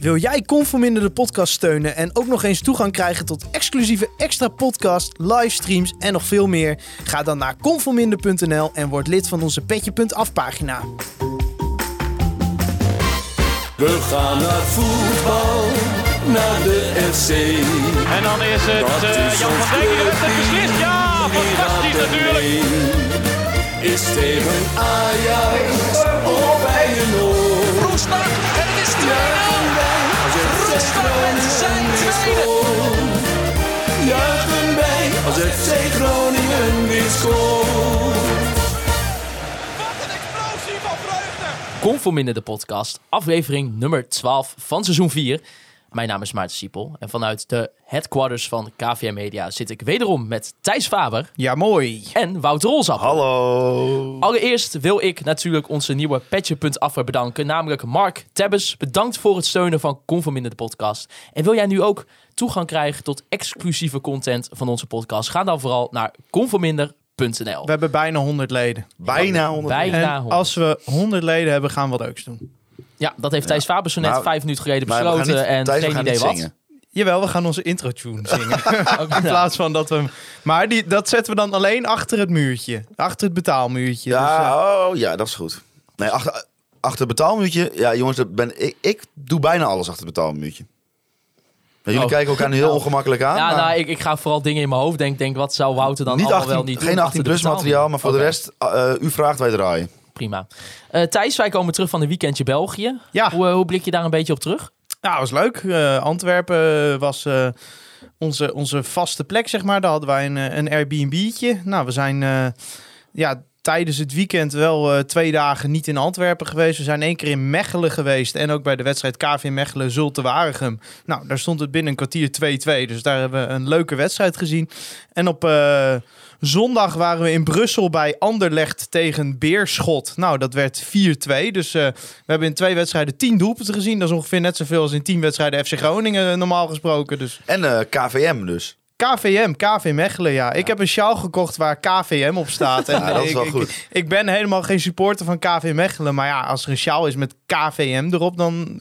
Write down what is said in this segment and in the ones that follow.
Wil jij Conforminder de podcast steunen en ook nog eens toegang krijgen tot exclusieve extra podcast, livestreams en nog veel meer? Ga dan naar conforminder.nl en word lid van onze petje.af pagina. We gaan naar voetbal, naar de FC. En dan is het Dat eh, is Jan van Dijk die het beslist. Ja, fantastisch natuurlijk. Is tegen Ajax of bij een oor. Roestak en het is 2-0. Met zijn tweede. Juichen wij als FC Groningen weer scoort. Wat een explosie van vreugde. Conforminder de podcast, aflevering nummer 12 van seizoen 4. Mijn naam is Maarten Siepel en vanuit de headquarters van KVM Media zit ik wederom met Thijs Faber Ja, mooi. en Wouter Rolzap. Hallo. Allereerst wil ik natuurlijk onze nieuwe Petje.affer bedanken, namelijk Mark Tebbes. Bedankt voor het steunen van Conforminder de podcast. En wil jij nu ook toegang krijgen tot exclusieve content van onze podcast? Ga dan vooral naar conforminder.nl. We hebben bijna 100 leden. Bijna 100. Bijna En 100. als we 100 leden hebben, gaan we wat leuks doen. Ja, dat heeft Thijs Faber zo net vijf minuten geleden besloten niet, en Thijs, geen idee wat. zingen. Jawel, we gaan onze intro-tune zingen. Ook- In plaats van dat we... Maar die, dat zetten we dan alleen achter het muurtje. Achter het betaalmuurtje. Dus, eh, Ja, oh, ja, dat is goed. Nee, achter, achter het betaalmuurtje. Ja, jongens, dat ben, ik, ik doe bijna alles achter het betaalmuurtje. Ja, jullie Oh. kijken elkaar nu heel ongemakkelijk aan. Ja, maar nou, ik, ik ga vooral dingen in mijn hoofd denken. Denk, wat zou Wouter dan niet allemaal 18, wel niet doen? geen achter 18 de plus materiaal, maar voor de rest, eh, u vraagt, wij draaien. Prima. Eh, Thijs, wij komen terug van een weekendje België. Ja. Hoe, eh, hoe blik je daar een beetje op terug? Ja, was leuk. Eh, Antwerpen was onze, onze vaste plek, zeg maar. Daar hadden wij een, een Airbnb'tje. Nou, we zijn ja, tijdens het weekend wel eh, twee dagen niet in Antwerpen geweest. We zijn één keer in Mechelen geweest. En ook bij de wedstrijd KV Mechelen Zulte Waregem. Nou, daar stond het binnen een kwartier 2-2. Dus daar hebben we een leuke wedstrijd gezien. En op eh, zondag waren we in Brussel bij Anderlecht tegen Beerschot. Nou, dat werd 4-2. Dus eh, we hebben in twee wedstrijden 10 doelpunten gezien. Dat is ongeveer net zoveel als in 10 wedstrijden FC Groningen normaal gesproken. Dus En KVM dus. KVM, KV Mechelen, ja. Ik heb een sjaal gekocht waar KVM op staat. En Ja, dat is ik, wel ik- goed. Ik, ben helemaal geen supporter van KV Mechelen. Maar ja, als er een sjaal is met KVM erop, dan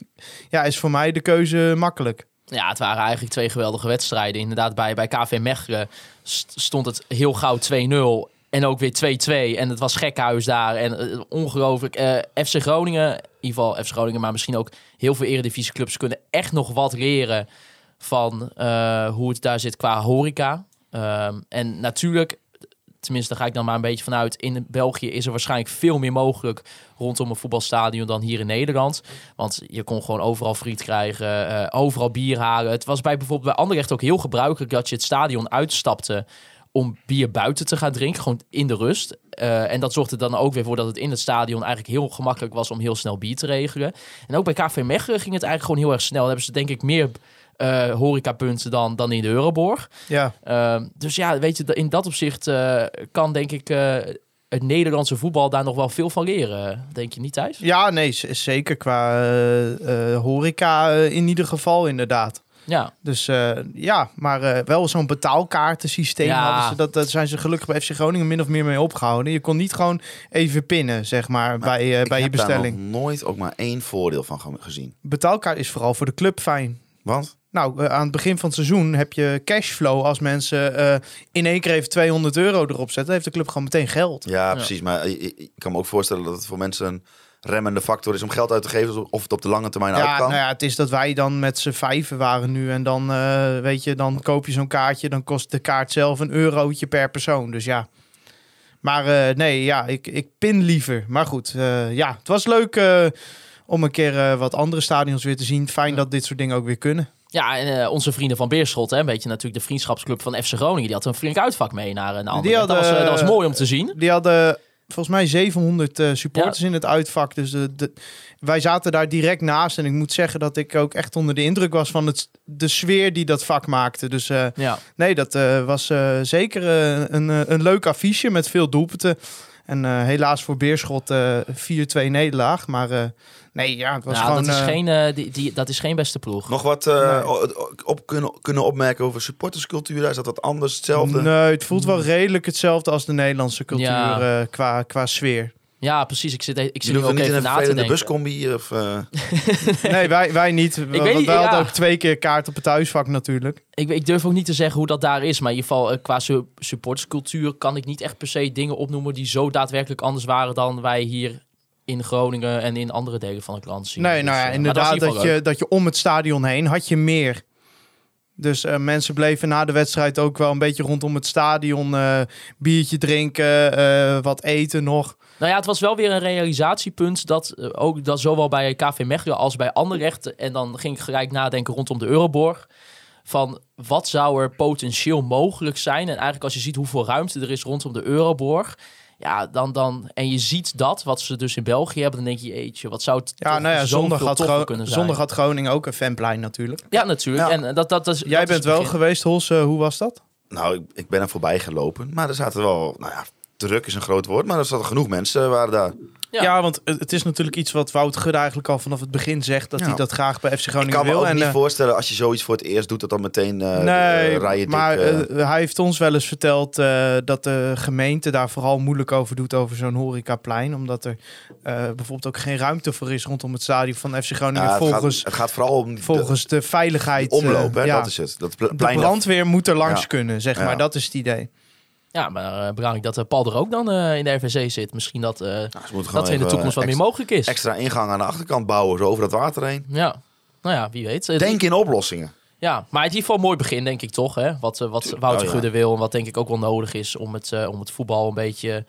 ja, is voor mij de keuze makkelijk. Ja, het waren eigenlijk twee geweldige wedstrijden. Inderdaad, bij, bij KV Mechelen st- stond het heel gauw 2-0. En ook weer 2-2. En het was gekhuis daar. En eh, ongelooflijk. Eh, FC Groningen, in ieder geval FC Groningen, maar misschien ook heel veel eredivisieclubs kunnen echt nog wat leren van eh, hoe het daar zit qua horeca. Ehm, en natuurlijk, tenminste daar ga ik dan maar een beetje vanuit, in België is er waarschijnlijk veel meer mogelijk rondom een voetbalstadion dan hier in Nederland. Want je kon gewoon overal friet krijgen, eh, overal bier halen. Het was bij bijvoorbeeld bij Anderlecht ook heel gebruikelijk dat je het stadion uitstapte om bier buiten te gaan drinken, gewoon in de rust. Eh, en dat zorgde dan ook weer voor dat het in het stadion eigenlijk heel gemakkelijk was om heel snel bier te regelen. En ook bij KV Mechelen ging het eigenlijk gewoon heel erg snel. Hebben ze denk ik meer eh horecapunten dan, dan in de Euroborg. Ja, Ehm, dus ja, weet je, in dat opzicht eh, kan denk ik eh, het Nederlandse voetbal daar nog wel veel van leren. Denk je niet, Thijs? ja nee, z- zeker qua horeca in ieder geval inderdaad. Ja, Dus eh, ja, maar eh, wel zo'n betaalkaartensysteem Ja. hadden ze. Dat, dat zijn ze gelukkig bij FC Groningen min of meer mee opgehouden. Je kon niet gewoon even pinnen, zeg maar, bij, Ik bij je heb daar bestelling. nog nooit ook maar één voordeel van ge- gezien. Betaalkaart is vooral voor de club fijn. Want? Nou, eh, aan het begin van het seizoen heb je cashflow. Als mensen eh, in één keer even 200 euro erop zetten, heeft de club gewoon meteen geld. Ja, precies. Maar ik, kan me ook voorstellen dat het voor mensen een remmende factor is om geld uit te geven. Of het op de lange termijn uit Ja, kan. nou ja, het is dat wij dan met z'n vijven waren nu. En dan, eh, weet je, dan koop je zo'n kaartje. Dan kost de kaart zelf een eurotje per persoon. Dus ja. Maar eh, nee, ja, ik, ik pin liever. Maar goed, eh, ja, het was leuk eh, om een keer wat andere stadions weer te zien. Fijn dat dit soort dingen ook weer kunnen. Ja en eh, onze vrienden van Beerschot, hè, een beetje natuurlijk de vriendschapsclub van FC Groningen, die had een flink uitvak mee naar een ander. hadden, dat, was, eh, dat was eh, mooi om te zien. Die hadden volgens mij 700 eh, supporters in het uitvak. Dus de, de, wij zaten daar direct naast. En ik moet zeggen dat ik ook echt onder de indruk was van het, de sfeer die dat vak maakte. Dus eh, Ja. nee, dat eh, was eh, zeker eh, een, eh, een leuk affiche met veel doelpunten. En eh, helaas voor Beerschot eh 4-2 nederlaag. Maar eh, nee, ja, het was Nou, gewoon... dat, is eh, geen, eh, die, die, dat is geen beste ploeg. Nog wat eh, Nee. op kunnen, kunnen opmerken over supporterscultuur? Is dat wat anders? Hetzelfde? Nee, het voelt wel redelijk hetzelfde als de Nederlandse cultuur Ja. eh, qua, qua sfeer. Ja, precies. Ik zit, ik Je zit nu er ook niet in even een na te vervelende denken. buscombi of... eh, Nee, wij, wij niet. We, weet niet, wij hadden ja. ook twee keer kaart op het thuisvak natuurlijk. Ik, ik durf ook niet te zeggen hoe dat daar is. Maar in ieder geval, qua su- supporterscultuur kan ik niet echt per se dingen opnoemen die zo daadwerkelijk anders waren dan wij hier in Groningen en in andere delen van het land zien. Nee, nou Dus, ja, eh, dat inderdaad dat je, dat je om het stadion heen had je meer. Dus eh, mensen bleven na de wedstrijd ook wel een beetje rondom het stadion eh, biertje drinken, wat eten nog. Nou ja, het was wel weer een realisatiepunt dat ook dat zowel bij KV Mechelen als bij Anderlecht en dan ging ik gelijk nadenken rondom de Euroborg van wat zou er potentieel mogelijk zijn en eigenlijk als je ziet hoeveel ruimte er is rondom de Euroborg, ja, dan dan en je ziet dat wat ze dus in België hebben, dan denk je eetje, wat zou het Ja, nou ja, zondag had, toffer Gro- kunnen zijn. zondag had Groningen ook een fanplein natuurlijk. Ja, natuurlijk. Ja. En eh, dat, dat, dat is, Jij dat bent wel geweest, Hols. eh, hoe was dat? Nou, ik, ik ben er voorbij gelopen. Maar er zaten wel, nou ja, druk is een groot woord. Maar er zaten genoeg mensen waren daar. Ja. Ja, want het het is natuurlijk iets wat Wout Gudde eigenlijk al vanaf het begin zegt. Dat Ja. hij dat graag bij FC Ik Groningen kan me wil. ook en, niet eh, voorstellen als je zoiets voor het eerst doet, dat dan meteen eh Nee, eh, rijden maar eh, hij heeft ons wel eens verteld eh, dat de gemeente daar vooral moeilijk over doet over zo'n horecaplein. Omdat er eh, bijvoorbeeld ook geen ruimte voor is rondom het stadion van FC Groningen. ja, het, volgens, gaat, het gaat vooral om die- volgens de de, veiligheid. omloop, eh, hè, ja. dat is het. Dat de brandweer moet er langs Ja. kunnen, zeg Ja. maar. Dat is het idee. Ja, maar uh, belangrijk dat eh, Paul er ook dan eh, in de RVC zit. Misschien dat, eh, Nou, dat er in de toekomst wat meer mogelijk is. extra ingang aan de achterkant bouwen, zo over dat water heen. Ja, nou ja, wie weet. Eh, Denk in oplossingen. Ja, maar in ieder geval een mooi begin, denk ik toch. Hè? Wat, eh, wat. Wouter Oh, ja. Gudde wil en wat denk ik ook wel nodig is om het, eh, om het voetbal een beetje...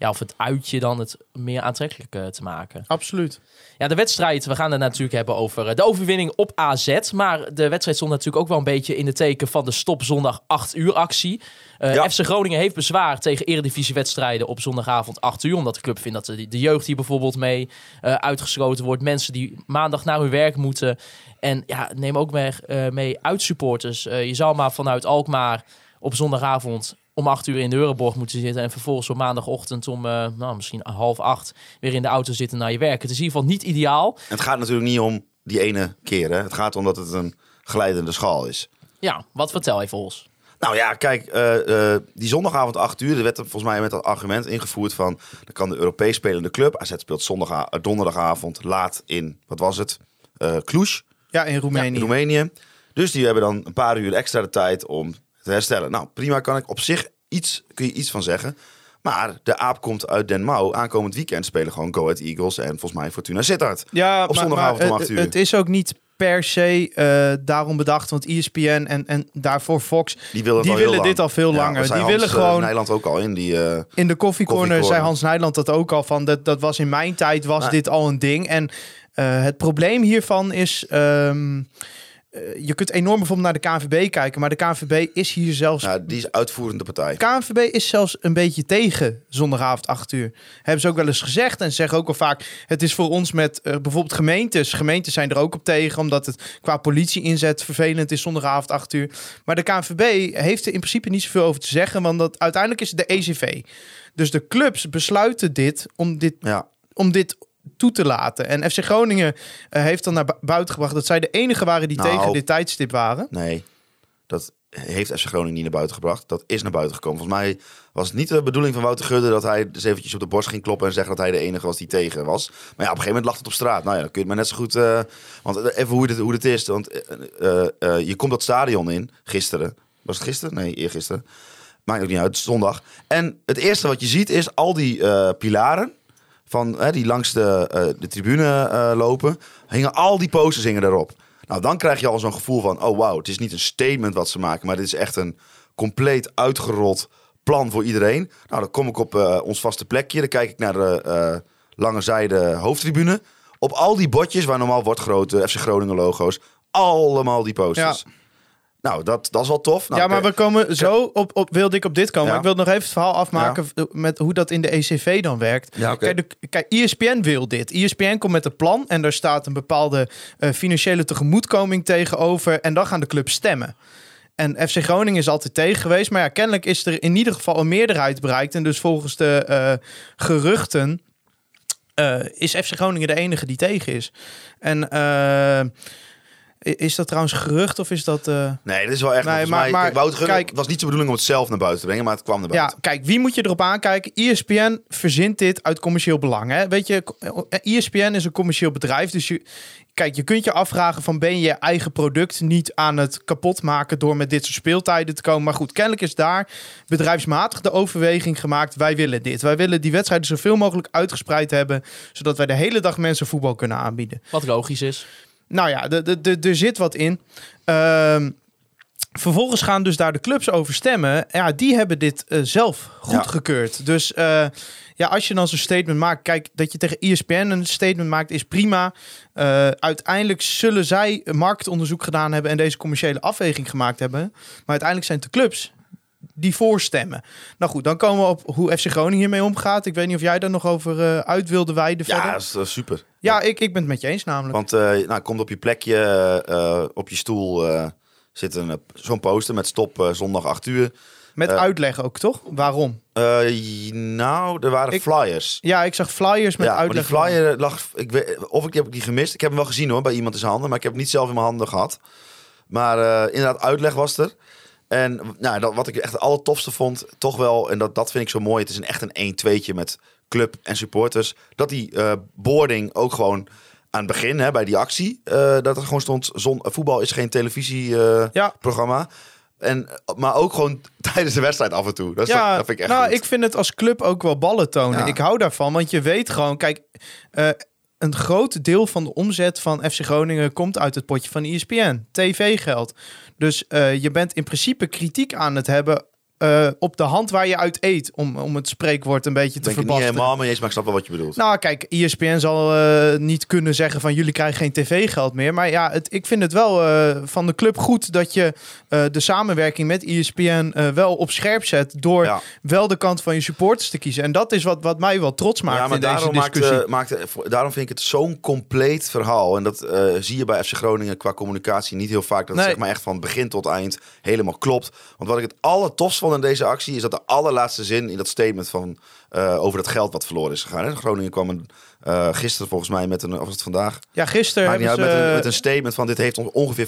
Ja, of het uitje dan het meer aantrekkelijk eh, te maken. Absoluut. Ja, de wedstrijd, we gaan het natuurlijk hebben over eh, de overwinning op AZ. Maar de wedstrijd stond natuurlijk ook wel een beetje in de teken van de stop zondag 8 uur actie. Eh, Ja. FC Groningen heeft bezwaar tegen eredivisiewedstrijden op zondagavond 8 uur. Omdat de club vindt dat de, de jeugd hier bijvoorbeeld mee eh, uitgesloten wordt. Mensen die maandag naar hun werk moeten. En ja, neem ook mee, eh, mee uitsupporters. Eh, je zou maar vanuit Alkmaar op zondagavond om 8 uur in de Euroborg moeten zitten. En vervolgens op maandagochtend om eh, nou, misschien half acht weer in de auto zitten naar je werk. Het is in ieder geval niet ideaal. Het gaat natuurlijk niet om die ene keer. Hè. Het gaat om dat het een glijdende schaal is. Ja, wat vertel even ons. Nou ja, kijk, eh, eh, die zondagavond 8 uur, er werd er volgens mij met dat argument ingevoerd van, dan kan de Europees spelende club, AZ speelt zondag, donderdagavond laat in, wat was het, Eh Cluj, Ja, in Roemenië. in Roemenië. Dus die hebben dan een paar uur extra de tijd om te herstellen. Nou, prima kan ik op zich iets, kun je iets van zeggen. Maar de aap komt uit Den Mouw. Aankomend weekend spelen gewoon Go Ahead Eagles en volgens mij Fortuna Sittard. Ja, Op maar- zondagavond maar om het- 8 uur. Het is ook niet per se eh, daarom bedacht. Want ESPN en, en daarvoor Fox, Die willen, die willen dit al veel Ja, langer. die Hans, willen eh, gewoon... Nijland ook al in. Die, eh, In de koffiecorner zei Hans Nijland dat ook al van. Dat, dat was in mijn tijd was dit al een ding. En het probleem hiervan is. ehm, eh, je kunt enorm bijvoorbeeld naar de KNVB kijken, maar de KNVB is hier zelfs. ja, die is uitvoerende partij. KNVB is zelfs een beetje tegen zondagavond 8 uur. Hebben ze ook wel eens gezegd. En ze zeggen ook al vaak: het is voor ons met eh, bijvoorbeeld gemeentes. Gemeentes zijn er ook op tegen, omdat het qua politie inzet vervelend is zondagavond 8 uur. Maar de KNVB heeft er in principe niet zoveel over te zeggen, want dat, uiteindelijk is het de ECV. Dus de clubs besluiten dit om dit, Ja, om dit toe te laten. En FC Groningen eh, heeft dan naar bu- buiten gebracht dat zij de enige waren die Nou. tegen dit tijdstip waren. nee. Dat heeft FC Groningen niet naar buiten gebracht. Dat is naar buiten gekomen. Volgens mij was het niet de bedoeling van Wouter Gudde... dat hij dus eventjes op de borst ging kloppen... en zeggen dat hij de enige was die tegen was. Maar ja, op een gegeven moment lag het op straat. Nou ja, dan kun je het maar net zo goed... eh, want even hoe het, hoe het is. Want eh, eh, eh, je komt dat stadion in gisteren. Was het gisteren? Nee, eergisteren. Maakt ook niet uit, het is zondag. En het eerste wat je ziet is al die eh, pilaren... Van, hè, die langs de, eh, de tribune eh, lopen... hingen al die posters hingen erop. Nou, dan krijg je al zo'n gevoel van... oh wauw, het is niet een statement wat ze maken... maar dit is echt een compleet uitgerold plan voor iedereen. Nou, dan kom ik op eh, ons vaste plekje. Dan kijk ik naar de lange zijde hoofdtribune. Op al die bordjes waar normaal wordt grote FC Groningen logo's... allemaal die posters. Nou, dat, dat is wel tof. Nou, ja, maar we komen zo op, op wilde ik op dit komen. Ja. Maar ik wil nog even het verhaal afmaken met hoe dat in de ECV dan werkt. Ja. Kijk, de, kijk, ESPN wil dit. ESPN komt met een plan en daar staat een bepaalde eh, financiële tegemoetkoming tegenover. En dan gaan de clubs stemmen. En FC Groningen is altijd tegen geweest. Maar ja, kennelijk is er in ieder geval een meerderheid bereikt. En dus volgens de eh, geruchten eh, is FC Groningen de enige die tegen is. En Is dat trouwens gerucht of is dat... eh, Nee, dat is wel echt. Nee, volgens maar- mij, maar Wouter kijk- het was niet de bedoeling om het zelf naar buiten te brengen, maar het kwam naar Ja, buiten. kijk, wie moet je erop aankijken? E ESPN verzint dit uit commercieel belang. Hè? Weet je, ESPN is een commercieel bedrijf. Dus je, kijk, je kunt je afvragen van ben je je eigen product niet aan het kapot maken door met dit soort speeltijden te komen. Maar goed, kennelijk is daar bedrijfsmatig de overweging gemaakt. Wij willen dit. Wij willen die wedstrijden zoveel mogelijk uitgespreid hebben. Zodat wij de hele dag mensen voetbal kunnen aanbieden. Wat logisch is. Nou ja, er zit wat in. Ehm, vervolgens gaan dus daar de clubs over stemmen. Ja, die hebben dit eh, zelf goedgekeurd. Dus eh, ja, als je dan zo'n statement maakt... Kijk, dat je tegen ESPN een statement maakt is prima. Eh, uiteindelijk zullen zij marktonderzoek gedaan hebben... en deze commerciële afweging gemaakt hebben. Maar uiteindelijk zijn het de clubs die voorstemmen. Nou goed, dan komen we op hoe FC Groningen hiermee omgaat. Ik weet niet of jij daar nog over eh, uit wilde wijden Ja, verder. dat is, dat is super. Ja, ik, ik ben het met je eens namelijk. Want eh nou, komt op je plekje, eh, op je stoel eh, zit een, eh, zo'n poster met stop eh, zondag 8 uur. Met eh, uitleg ook, toch? Waarom? Eh, nou, er waren Ik- flyers. Ja, ik zag flyers met ja, maar die uitleg. flyer lag... Ik weet, of ik heb ik die gemist. Ik heb hem wel gezien hoor, bij iemand in zijn handen. Maar ik heb hem niet zelf in mijn handen gehad. Maar eh, inderdaad, uitleg was er. En nou, dat, wat ik echt het allertofste vond, toch wel... En dat, dat vind ik zo mooi. Het is een, echt een 1-2'tje met club en supporters. Dat die eh, boarding ook gewoon aan het begin, hè, bij die actie... eh, dat er gewoon stond, zon, voetbal is geen televisieprogramma. Ja. En, maar ook gewoon tijdens de wedstrijd af en toe. Dat, is toch- Ja, dat vind ik echt nou, goed. ik vind het als club ook wel ballen tonen. Ja. Ik hou daarvan, want je weet gewoon... Kijk, eh, een groot deel van de omzet van FC Groningen komt uit het potje van ESPN. TV-geld. Dus eh, je bent in principe kritiek aan het hebben... eh, op de hand waar je uit eet, om, om het spreekwoord een beetje te ben ik niet helemaal mee eens, maar ik snap wel wat je bedoelt. Nou, kijk, ESPN zal eh, niet kunnen zeggen van jullie krijgen geen tv-geld meer. Maar ja, het, ik vind het wel van de club goed dat je eh, de samenwerking met ESPN eh, wel op scherp zet. Door Ja. wel de kant van je supporters te kiezen. En dat is wat, wat mij wel trots maakt ja, maar in deze daarom, maakt, discussie. eh, maakt, voor- daarom vind ik het zo'n compleet verhaal. En dat zie je bij FC Groningen qua communicatie niet heel vaak. Dat het zeg maar echt van begin tot eind helemaal klopt. Want wat ik het allertofst vond in deze actie... is dat de allerlaatste zin in dat statement van, over dat geld wat verloren is gegaan. Hè? Groningen kwam een, eh, gisteren volgens mij met een... of was het vandaag? ja, gisteren uit, met, een, met een statement van dit heeft ons ongeveer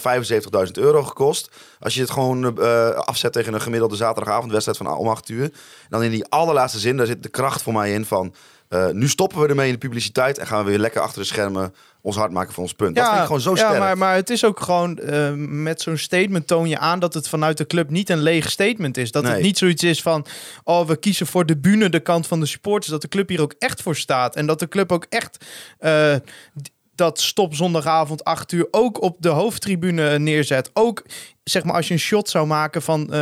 75.000 euro gekost. Als je het gewoon eh, afzet tegen een gemiddelde zaterdagavondwedstrijd van om 8 uur. Dan in die allerlaatste zin, daar zit de kracht voor mij in van... eh, nu stoppen we ermee in de publiciteit en gaan we weer lekker achter de schermen ons hard maken voor ons punt. dat vind ik gewoon zo sterk. Ja, maar, maar het is ook gewoon eh, met zo'n statement toon je aan dat het vanuit de club niet een leeg statement is. Dat het niet zoiets is van, oh, we kiezen voor de bühne, de kant van de supporters. Dat de club hier ook echt voor staat. En dat de club ook echt eh, dat stop zondagavond 8 uur ook op de hoofdtribune neerzet. Ook zeg maar als je een shot zou maken van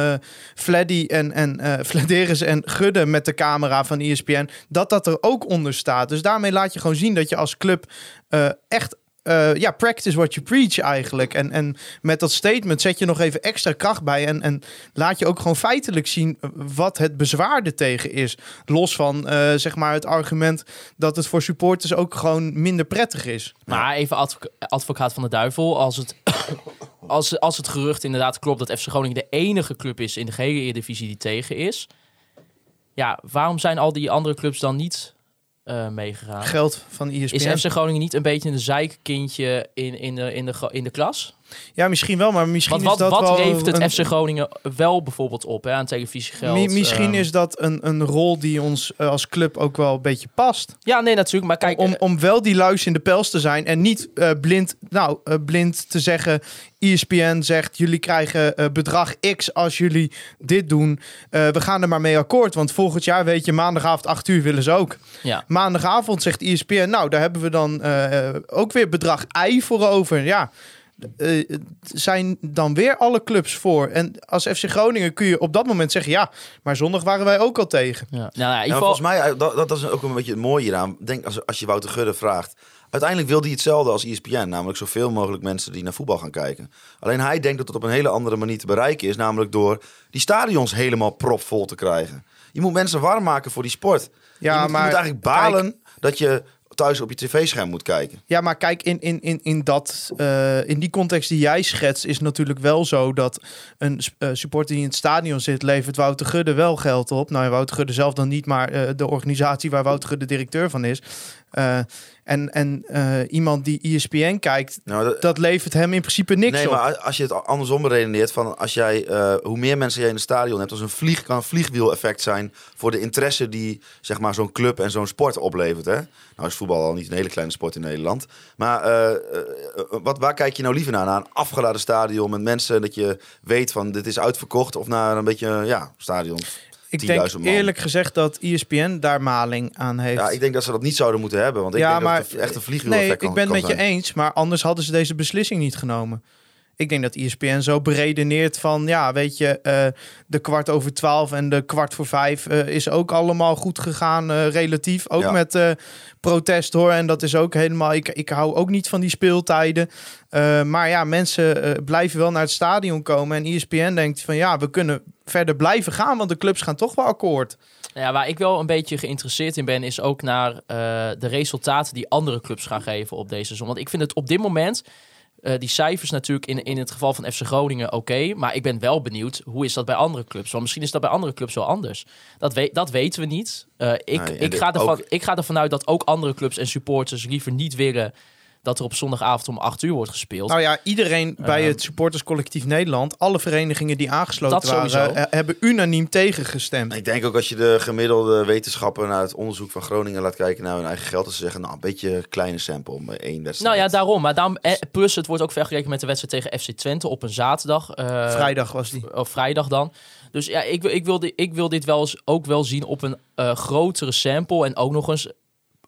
Fleddy en, en eh Flederis en Gudde met de camera van ESPN, dat dat er ook onder staat. Dus daarmee laat je gewoon zien dat je als club eh, echt eh, ja, practice what you preach eigenlijk. En, en met dat statement zet je nog even extra kracht bij. En, en laat je ook gewoon feitelijk zien wat het bezwaar er tegen is. Los van eh, zeg maar het argument dat het voor supporters ook gewoon minder prettig is. Maar even advoca- advocaat van de duivel. Als het, als, als het gerucht inderdaad klopt dat FC Groningen de enige club is in de gehele Eredivisie die tegen is. Ja, waarom zijn al die andere clubs dan niet meegegaan? Geld van E ESPN. Is FC Groningen niet een beetje een zeikkindje in, in, de, in, de, in de klas? Ja, misschien wel, maar misschien wat, is dat wat wel levert het een- FC Groningen wel bijvoorbeeld op hè, aan televisiegeld? Mi- misschien Ehm, is dat een, een rol die ons eh, als club ook wel een beetje past. Ja, nee, natuurlijk. Maar kijk, om, om wel die luis in de pels te zijn en niet eh, blind, nou, eh, blind te zeggen. ESPN zegt jullie krijgen eh, bedrag X als jullie dit doen. Eh, we gaan er maar mee akkoord, want volgend jaar weet je maandagavond 8 uur willen ze ook. ja. Maandagavond zegt ESPN, nou daar hebben we dan eh, eh, ook weer bedrag I voor over. Ja. Eh, zijn dan weer alle clubs voor. En als FC Groningen kun je op dat moment zeggen: ja, maar zondag waren wij ook al tegen. Ja. Nou, ja, volgens mij, eh, dat, dat is ook een beetje het mooie hieraan. Denk als, als je Wouter Gudde vraagt. Uiteindelijk wil hij hetzelfde als ESPN. Namelijk zoveel mogelijk mensen die naar voetbal gaan kijken. Alleen hij denkt dat het op een hele andere manier te bereiken is. Namelijk door die stadions helemaal propvol te krijgen. Je moet mensen warm maken voor die sport. Ja, je, moet, je maar moet eigenlijk balen dat je thuis op je tv-scherm moet kijken. Ja, maar kijk, in, in, in, in, dat, eh, in die context die jij schetst, is natuurlijk wel zo dat een eh, supporter die in het stadion zit, levert Wouter Gudde wel geld op. Nou, Wouter Gudde zelf dan niet, maar eh, de organisatie waar Wouter Gudde directeur van is. Eh, en en eh, iemand die ESPN kijkt, Nou, dat- dat levert hem in principe niks Nee, op. maar als je het andersom beredeneert, van als jij, eh, hoe meer mensen jij in het stadion hebt, als een vlieg kan een vliegwiel-effect zijn voor de interesse die zeg maar zo'n club en zo'n sport oplevert. Hè? Nou is voetbal al niet een hele kleine sport in Nederland. Maar wat, waar kijk je nou liever naar? Naar een afgeladen stadion met mensen dat je weet van dit is uitverkocht of naar een beetje ja stadion. Ik 10.000 denk man. eerlijk gezegd dat ESPN daar maling aan heeft. Ja, ik denk dat ze dat niet zouden moeten hebben, want ik Ja, denk maar- dat het echt een Nee, vliegwiel-effect kan ik ben het met je eens, maar anders hadden ze deze beslissing niet genomen. Ik denk dat ESPN zo beredeneert van, ja, weet je, eh, de kwart over twaalf en de kwart voor vijf eh, is ook allemaal goed gegaan, eh, relatief. Ook Ja. met protest hoor. En dat is ook helemaal, ik, ik hou ook niet van die speeltijden. Maar ja, mensen blijven wel naar het stadion komen. En ESPN denkt van, ja, we kunnen verder blijven gaan, want de clubs gaan toch wel akkoord. Ja, waar ik wel een beetje geïnteresseerd in ben, is ook naar eh, de resultaten die andere clubs gaan geven op deze seizoen. Want ik vind het op dit moment, eh, die cijfers natuurlijk in, in het geval van FC Groningen oké, maar ik ben wel benieuwd, hoe is dat bij andere clubs? Want misschien is dat bij andere clubs wel anders. Dat, weet dat weten we niet. Eh, ik, Nee, ik, ga ervan, ook- ik ga ervan uit dat ook andere clubs en supporters liever niet willen dat er op zondagavond om 8 uur wordt gespeeld. Nou ja, iedereen bij Ehm. het supporterscollectief Nederland, alle verenigingen die aangesloten sowieso. waren, eh, hebben unaniem tegengestemd. Ik denk ook als je de gemiddelde wetenschapper naar het onderzoek van Groningen laat kijken naar hun eigen geld, dat ze zeggen, nou, een beetje kleine sample, maar één wedstrijd. Nou ja, daarom. Maar daarom, eh, plus het wordt ook vergeleken met de wedstrijd tegen FC Twente op een zaterdag. eh, Vrijdag was die. Of vrijdag dan. Dus ja, ik, wil- ik, wil, dit, ik wil dit wel eens, ook wel zien op een eh, grotere sample. En ook nog eens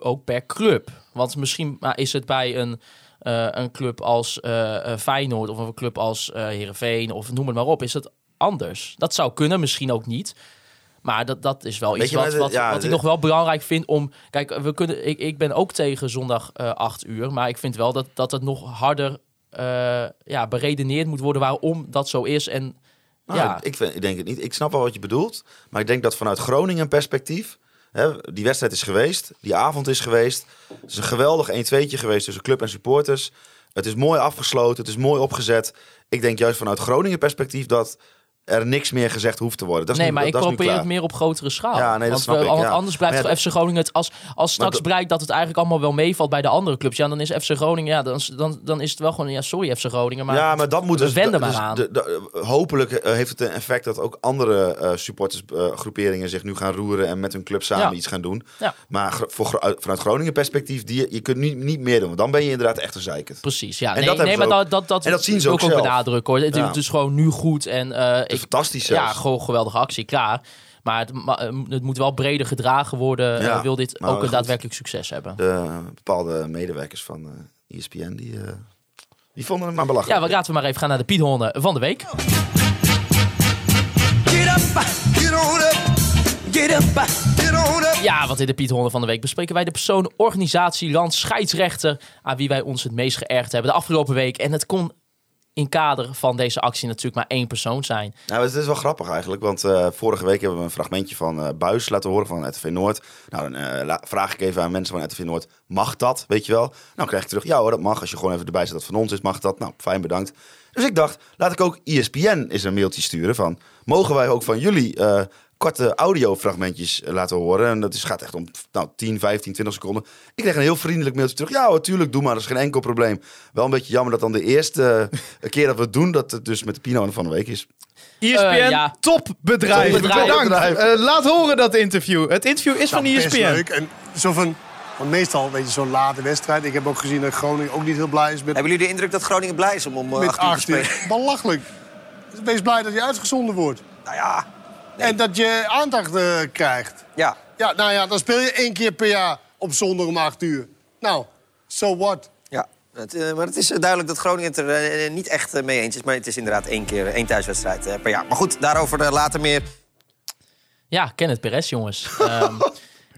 ook per club. Want misschien maar is het bij een, eh, een club als eh, Feyenoord of een club als eh Heerenveen of noem het maar op, is het anders. Dat zou kunnen, misschien ook niet. Maar dat, dat is wel Weet iets wat, wat, ja, wat ik nog wel belangrijk vind om... Kijk, we kunnen, ik, ik ben ook tegen zondag eh 8 uur. Maar ik vind wel dat, dat het nog harder eh, ja, beredeneerd moet worden waarom dat zo is. En Nou, ja, ik, vind, ik denk het niet. Ik snap wel wat je bedoelt, maar ik denk dat vanuit Groningen perspectief, die wedstrijd is geweest, die avond is geweest, het is een geweldig 1-2'tje geweest tussen club en supporters. Het is mooi afgesloten, het is mooi opgezet. Ik denk juist vanuit Groningen perspectief dat er niks meer gezegd hoeft te worden. Dat is nee, nu, maar ik dat probeer het meer op grotere schaal. Ja, nee, dat want snap we- ik, want ja. anders blijft ja, FC Groningen het als, als straks blijkt dat het eigenlijk allemaal wel meevalt bij de andere clubs. Ja, dan is FC Groningen, ja, dan, is- dan, dan is het wel gewoon, ja, sorry FC Groningen, maar, ja, maar dat moet we dus, wenden dus maar aan. de- de- hopelijk eh, heeft het een effect dat ook andere eh supportersgroeperingen zich nu gaan roeren en met hun club samen Ja. iets gaan doen. Ja. Maar voor, vanuit Groningen perspectief, die, je kunt niet, niet meer doen. Want dan ben je inderdaad echt een zeikert. Precies, ja. En Nee, dat nee maar ook. dat, dat, dat, En dat zien ze ook ook zelf. benadrukken hoor. Het, is gewoon nu goed en eh, ik, fantastisch ja, zelfs. gewoon geweldige actie, klaar. Maar het, eh, het moet wel breder gedragen worden. Ja, eh, wil dit ook een goed. daadwerkelijk succes hebben. De bepaalde medewerkers van eh ESPN, die, eh, die vonden het maar belachelijk. Ja, we laten we maar even gaan naar de Piedhonden van de week. Get up, get on up. Get up, get on up. Ja, want in de Piedhonden van de week bespreken wij de persoon, organisatie, land, scheidsrechter... aan wie wij ons het meest geërgerd hebben de afgelopen week. En het kon in kader van deze actie natuurlijk maar één persoon zijn. Nou, het is wel grappig eigenlijk, want eh, vorige week hebben we een fragmentje van eh Buis laten horen van RTV Noord. Nou, dan eh, vraag ik even aan mensen van RTV Noord, mag dat, weet je wel? Nou, krijg ik terug, ja hoor, dat mag. Als je gewoon even erbij zet dat van ons is, mag dat. Nou, fijn, bedankt. Dus ik dacht, laat ik ook ESPN eens een mailtje sturen van, mogen wij ook van jullie korte audiofragmentjes eh, laten horen? En dat is, gaat echt om nou, 10, 15, 20 seconden. Ik kreeg een heel vriendelijk mailtje terug. Ja, natuurlijk, doe maar, dat is geen enkel probleem. Wel een beetje jammer dat dan de eerste eh, keer dat we het doen, dat het dus met de Pino van de week is. ESPN, Eh, ja. topbedrijf. Topbedrijf. Bedankt. Topbedrijf. Eh, laat horen dat interview. Het interview is van E ESPN. best leuk. En zo van, want meestal, weet je, zo'n late wedstrijd. Ik heb ook gezien dat Groningen ook niet heel blij is met, Hebben jullie de indruk dat Groningen blij is om om eh, met 8 uur te 8 uur? spelen? Belachelijk. Wees blij dat je uitgezonden wordt. Nou ja, En dat je aandacht eh, krijgt. ja. Ja, nou ja, dan speel je één keer per jaar op zondag om 8 uur. Nou, so what? ja. Het, eh, maar het is eh, duidelijk dat Groningen het er niet echt mee eens is. Maar het is inderdaad één keer één thuiswedstrijd eh, per jaar. Maar goed, daarover later meer. Ja, Kenneth Perez, jongens. Ehm,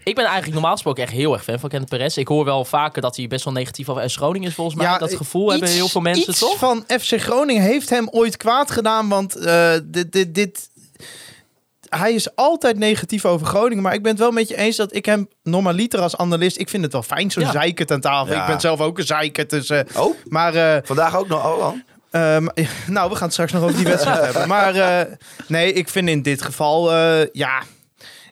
ik ben eigenlijk normaal gesproken echt heel erg fan van Kenneth Perez. Ik hoor wel vaker dat hij best wel negatief over S Groningen is, volgens mij. dat gevoel hebben heel veel mensen, iets toch? van FC Groningen heeft hem ooit kwaad gedaan, want eh, dit, dit, dit, hij is altijd negatief over Groningen. Maar ik ben het wel met je eens dat ik hem normaliter als analist... Ik vind het wel fijn, zo'n Ja. zeikert aan tafel. Ja. Ik ben zelf ook een zeikert, dus... eh, Oh, maar eh, vandaag ook nog. Oh, al. Ehm, nou, we gaan het straks nog over die wedstrijd hebben. Maar eh, nee, ik vind in dit geval, eh, ja,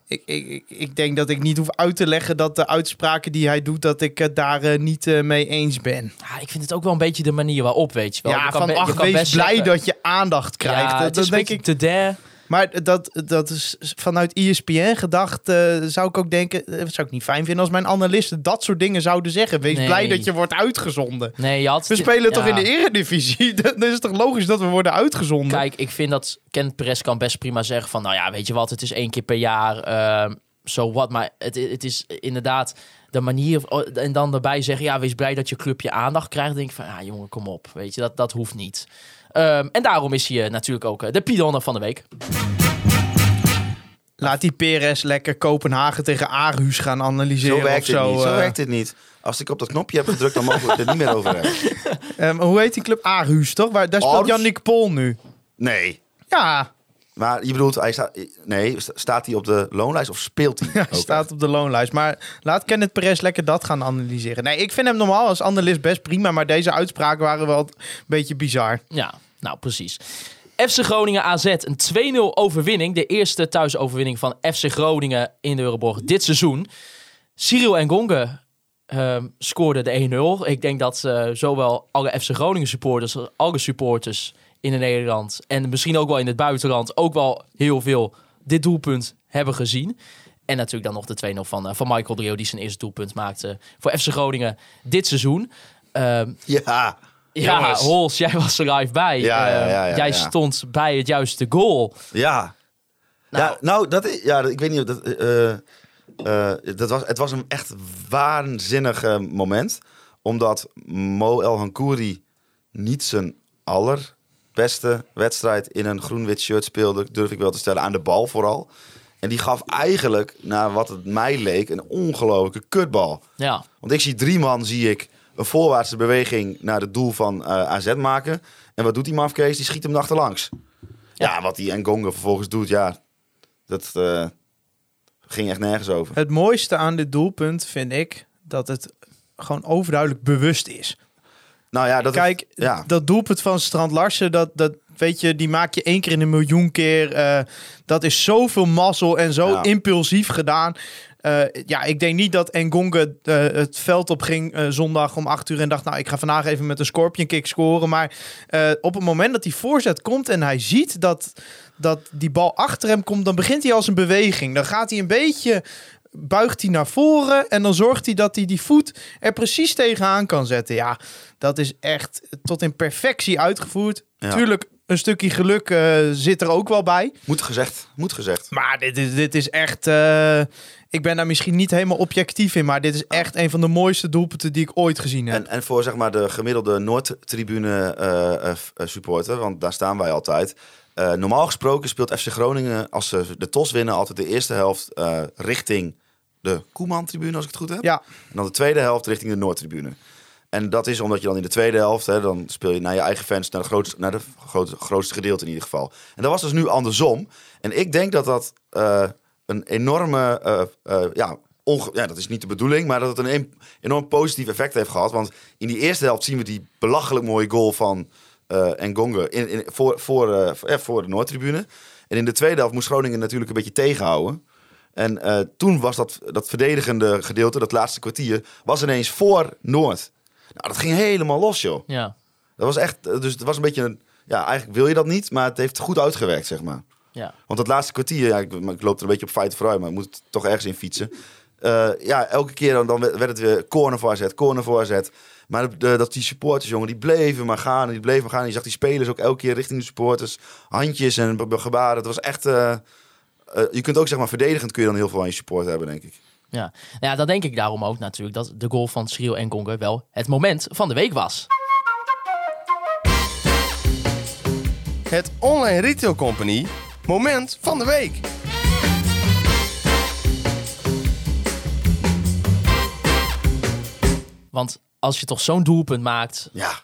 ik, ik, ik- denk dat ik niet hoef uit te leggen dat de uitspraken die hij doet, dat ik het daar niet mee eens ben. Ja, ik vind het ook wel een beetje de manier waarop, weet je wel. ja, Je kan van ach, wees best blij zeggen- dat je aandacht krijgt. Ja, dat, het dat is een denk beetje ik. te der. Maar dat, dat is vanuit ESPN gedacht, eh, zou ik ook denken, eh, zou ik niet fijn vinden als mijn analisten dat soort dingen zouden zeggen. Wees Nee. blij dat je wordt uitgezonden. Nee, je had... We spelen toch in de eredivisie? Dan is het toch logisch dat we worden uitgezonden? Kijk, ik vind dat Kent Perez kan best prima zeggen van... nou ja, weet je wat, het is één keer per jaar, ehm, zo wat. Maar het, het is inderdaad de manier... En dan erbij zeggen, ja, wees blij dat je club je aandacht krijgt. denk ik van, ja jongen, kom op. Weet je, dat, dat hoeft niet. Ehm, en daarom is hij eh, natuurlijk ook eh, de Pidonner van de week. Laat die Perez lekker Kopenhagen tegen Aarhus gaan analyseren Zo werkt dit zo. niet. Zo eh. werkt dit niet. Als ik op dat knopje heb gedrukt, dan mogen we het er niet meer over hebben. Ehm, hoe heet die club? Aarhus, toch? Waar, daar speelt? Yannick Pol nu. Nee. Ja, Maar je bedoelt, hij staat, nee, sta- staat hij op de loonlijst of speelt hij? hij staat echt? op de loonlijst. Maar laat Kenneth Perez lekker dat gaan analyseren. Nee, ik vind hem normaal als analist best prima. Maar deze uitspraken waren wel een beetje bizar. Ja, nou precies. FC Groningen AZ, een 2-0 overwinning. De eerste thuisoverwinning van FC Groningen in de Euroborg dit seizoen. Cyril en Gonge ehm scoorden de 1-0. Ik denk dat eh, zowel alle FC Groningen supporters als alle supporters in Nederland en misschien ook wel in het buitenland ook wel heel veel dit doelpunt hebben gezien. En natuurlijk dan nog de 2-0 van, eh, van Michael Drio die zijn eerste doelpunt maakte voor FC Groningen dit seizoen. Ehm, Ja, ja, Jongens. Hols, jij was er live bij. Ja, ja, Eh, ja, ja, jij stond bij het juiste goal. ja. Nou. ja, nou, dat is, ja, ik weet niet dat, eh, eh, dat was, het was een echt waanzinnig moment. Omdat Mo El Hankouri niet zijn allerbeste wedstrijd in een groen-wit shirt speelde, durf ik wel te stellen, aan de bal vooral. En die gaf eigenlijk, naar wat het mij leek, een ongelofelijke kutbal. Ja, Want ik zie drie man, zie ik een voorwaartse beweging naar het doel van eh, AZ maken. En wat doet die mafkees? Die schiet hem achterlangs. Ja, wat die Ngonga vervolgens doet, ja, dat eh, ging echt nergens over. Het mooiste aan dit doelpunt vind ik dat het gewoon overduidelijk bewust is. Nou ja, dat Kijk, ja. dat doelpunt van Strand Larsen, dat, dat weet je, die maak je één keer in een miljoen keer. Eh, dat is zoveel mazzel en zo Ja. impulsief gedaan. Eh, ja, ik denk niet dat Engonge eh, het veld op ging zondag om 8 uur en dacht, nou, ik ga vandaag even met een scorpion kick scoren. Maar op het moment dat die voorzet komt en hij ziet dat, dat die bal achter hem komt, dan begint hij als een beweging. Dan gaat hij een beetje buigt hij naar voren en dan zorgt hij dat hij die voet er precies tegenaan kan zetten. Ja, dat is echt tot in perfectie uitgevoerd. Ja. Tuurlijk, een stukje geluk eh, zit er ook wel bij. Moet gezegd, moet gezegd. Maar dit is, dit is echt... eh, ik ben daar misschien niet helemaal objectief in, maar dit is echt een van de mooiste doelpunten die ik ooit gezien heb. En, en voor zeg maar de gemiddelde Noordtribune eh, supporter, want daar staan wij altijd. Normaal gesproken speelt FC Groningen, als ze de TOS winnen, altijd de eerste helft richting de Koeman-tribune, als ik het goed heb. Ja, En dan de tweede helft richting de Noordtribune. En dat is omdat je dan in de tweede helft, hè, dan speel je naar je eigen fans, naar de grootste, naar de grootste, grootste gedeelte in ieder geval. En dat was dus nu andersom. En ik denk dat dat eh, een enorme, eh, eh, ja, onge- ja, dat is niet de bedoeling, maar dat het een enorm positief effect heeft gehad. Want in die eerste helft zien we die belachelijk mooie goal van eh Ngonge in, in, voor, voor, eh, voor, ja, voor de Noordtribune. En in de tweede helft moest Groningen natuurlijk een beetje tegenhouden. En eh, toen was dat, dat verdedigende gedeelte, dat laatste kwartier, was ineens voor Noord. Nou, dat ging helemaal los, joh. ja, Dat was echt, eh, dus het was een beetje een, ja, eigenlijk wil je dat niet, maar het heeft goed uitgewerkt, zeg maar. ja. Want dat laatste kwartier, ja, ik, loop er een beetje op feiten vooruit, maar ik moet toch ergens in fietsen. Eh, ja, elke keer dan, dan werd het weer corner voor AZ, corner voor AZ. Maar de, de- dat die supporters, jongen, die bleven maar gaan. en Die bleven maar gaan. En je zag die spelers ook elke keer richting de supporters. Handjes en gebaren. Het was echt... eh, je kunt ook, zeg maar, verdedigend kun je dan heel veel aan je support hebben, denk ik. Ja. Nou ja, dan denk ik daarom ook natuurlijk dat de goal van Cyril en Gonge wel het moment van de week was. Het Online Retail Company Moment van de Week. Want als je toch zo'n doelpunt maakt, Ja,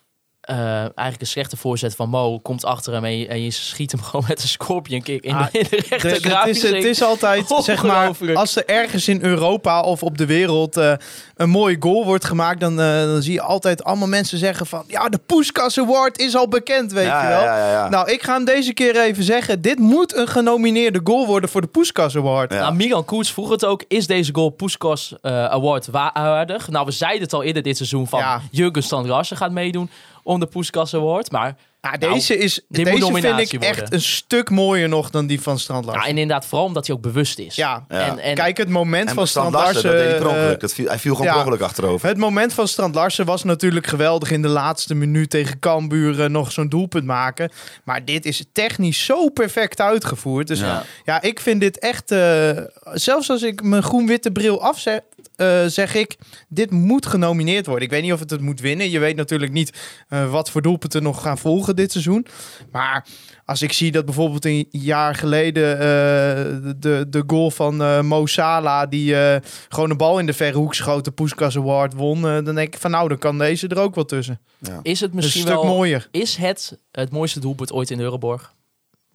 eigenlijk een slechte voorzet van Mo komt achter hem en je, en je schiet hem gewoon met een scorpion kick in, Ah, de, in de rechter het, is, het is altijd, zeg maar, als er ergens in Europa of op de wereld eh, een mooie goal wordt gemaakt, dan, eh, dan zie je altijd allemaal mensen zeggen van, ja, de Poeskas Award is al bekend, weet Ja, je wel. ja, ja, ja. Nou, ik ga hem deze keer even zeggen, dit moet een genomineerde goal worden voor de Poeskas Award. Ja. Nou, Milan Koets vroeg het ook. Is deze goal Puskas eh, Award waardig? Nou, we zeiden het al eerder dit seizoen van Ja. Jurgen Standrassen gaat meedoen om de Award. Maar Ja, Nou, deze is, deze vind ik echt een stuk mooier nog dan die van Strand ja, Larsen. en inderdaad vooral omdat hij ook bewust is. Ja, Ja. En, en, kijk, het moment En van Strand Larsen, dat deed hij per eh. Dat viel, hij viel gewoon ja. per ongeluk achterover. Het moment van Strand Larsen was natuurlijk geweldig in de laatste minuut tegen Cambuur eh, nog zo'n doelpunt maken. Maar dit is technisch zo perfect uitgevoerd. Dus ja, Ja. ik vind dit echt... eh, zelfs als ik mijn groen-witte bril afzet, eh, zeg ik... Dit moet genomineerd worden. Ik weet niet of het het moet winnen. Je weet natuurlijk niet eh, wat voor doelpunten nog gaan volgen dit seizoen. Maar als ik zie dat bijvoorbeeld een jaar geleden eh, de, de goal van eh Mo Salah... die eh, gewoon een bal in de verre hoek schoot, de Puskas Award won... dan denk ik van nou, dan kan deze er ook wel tussen. is het Een misschien stuk wel... mooier. Is het het mooiste doelpunt ooit in de Euroborg?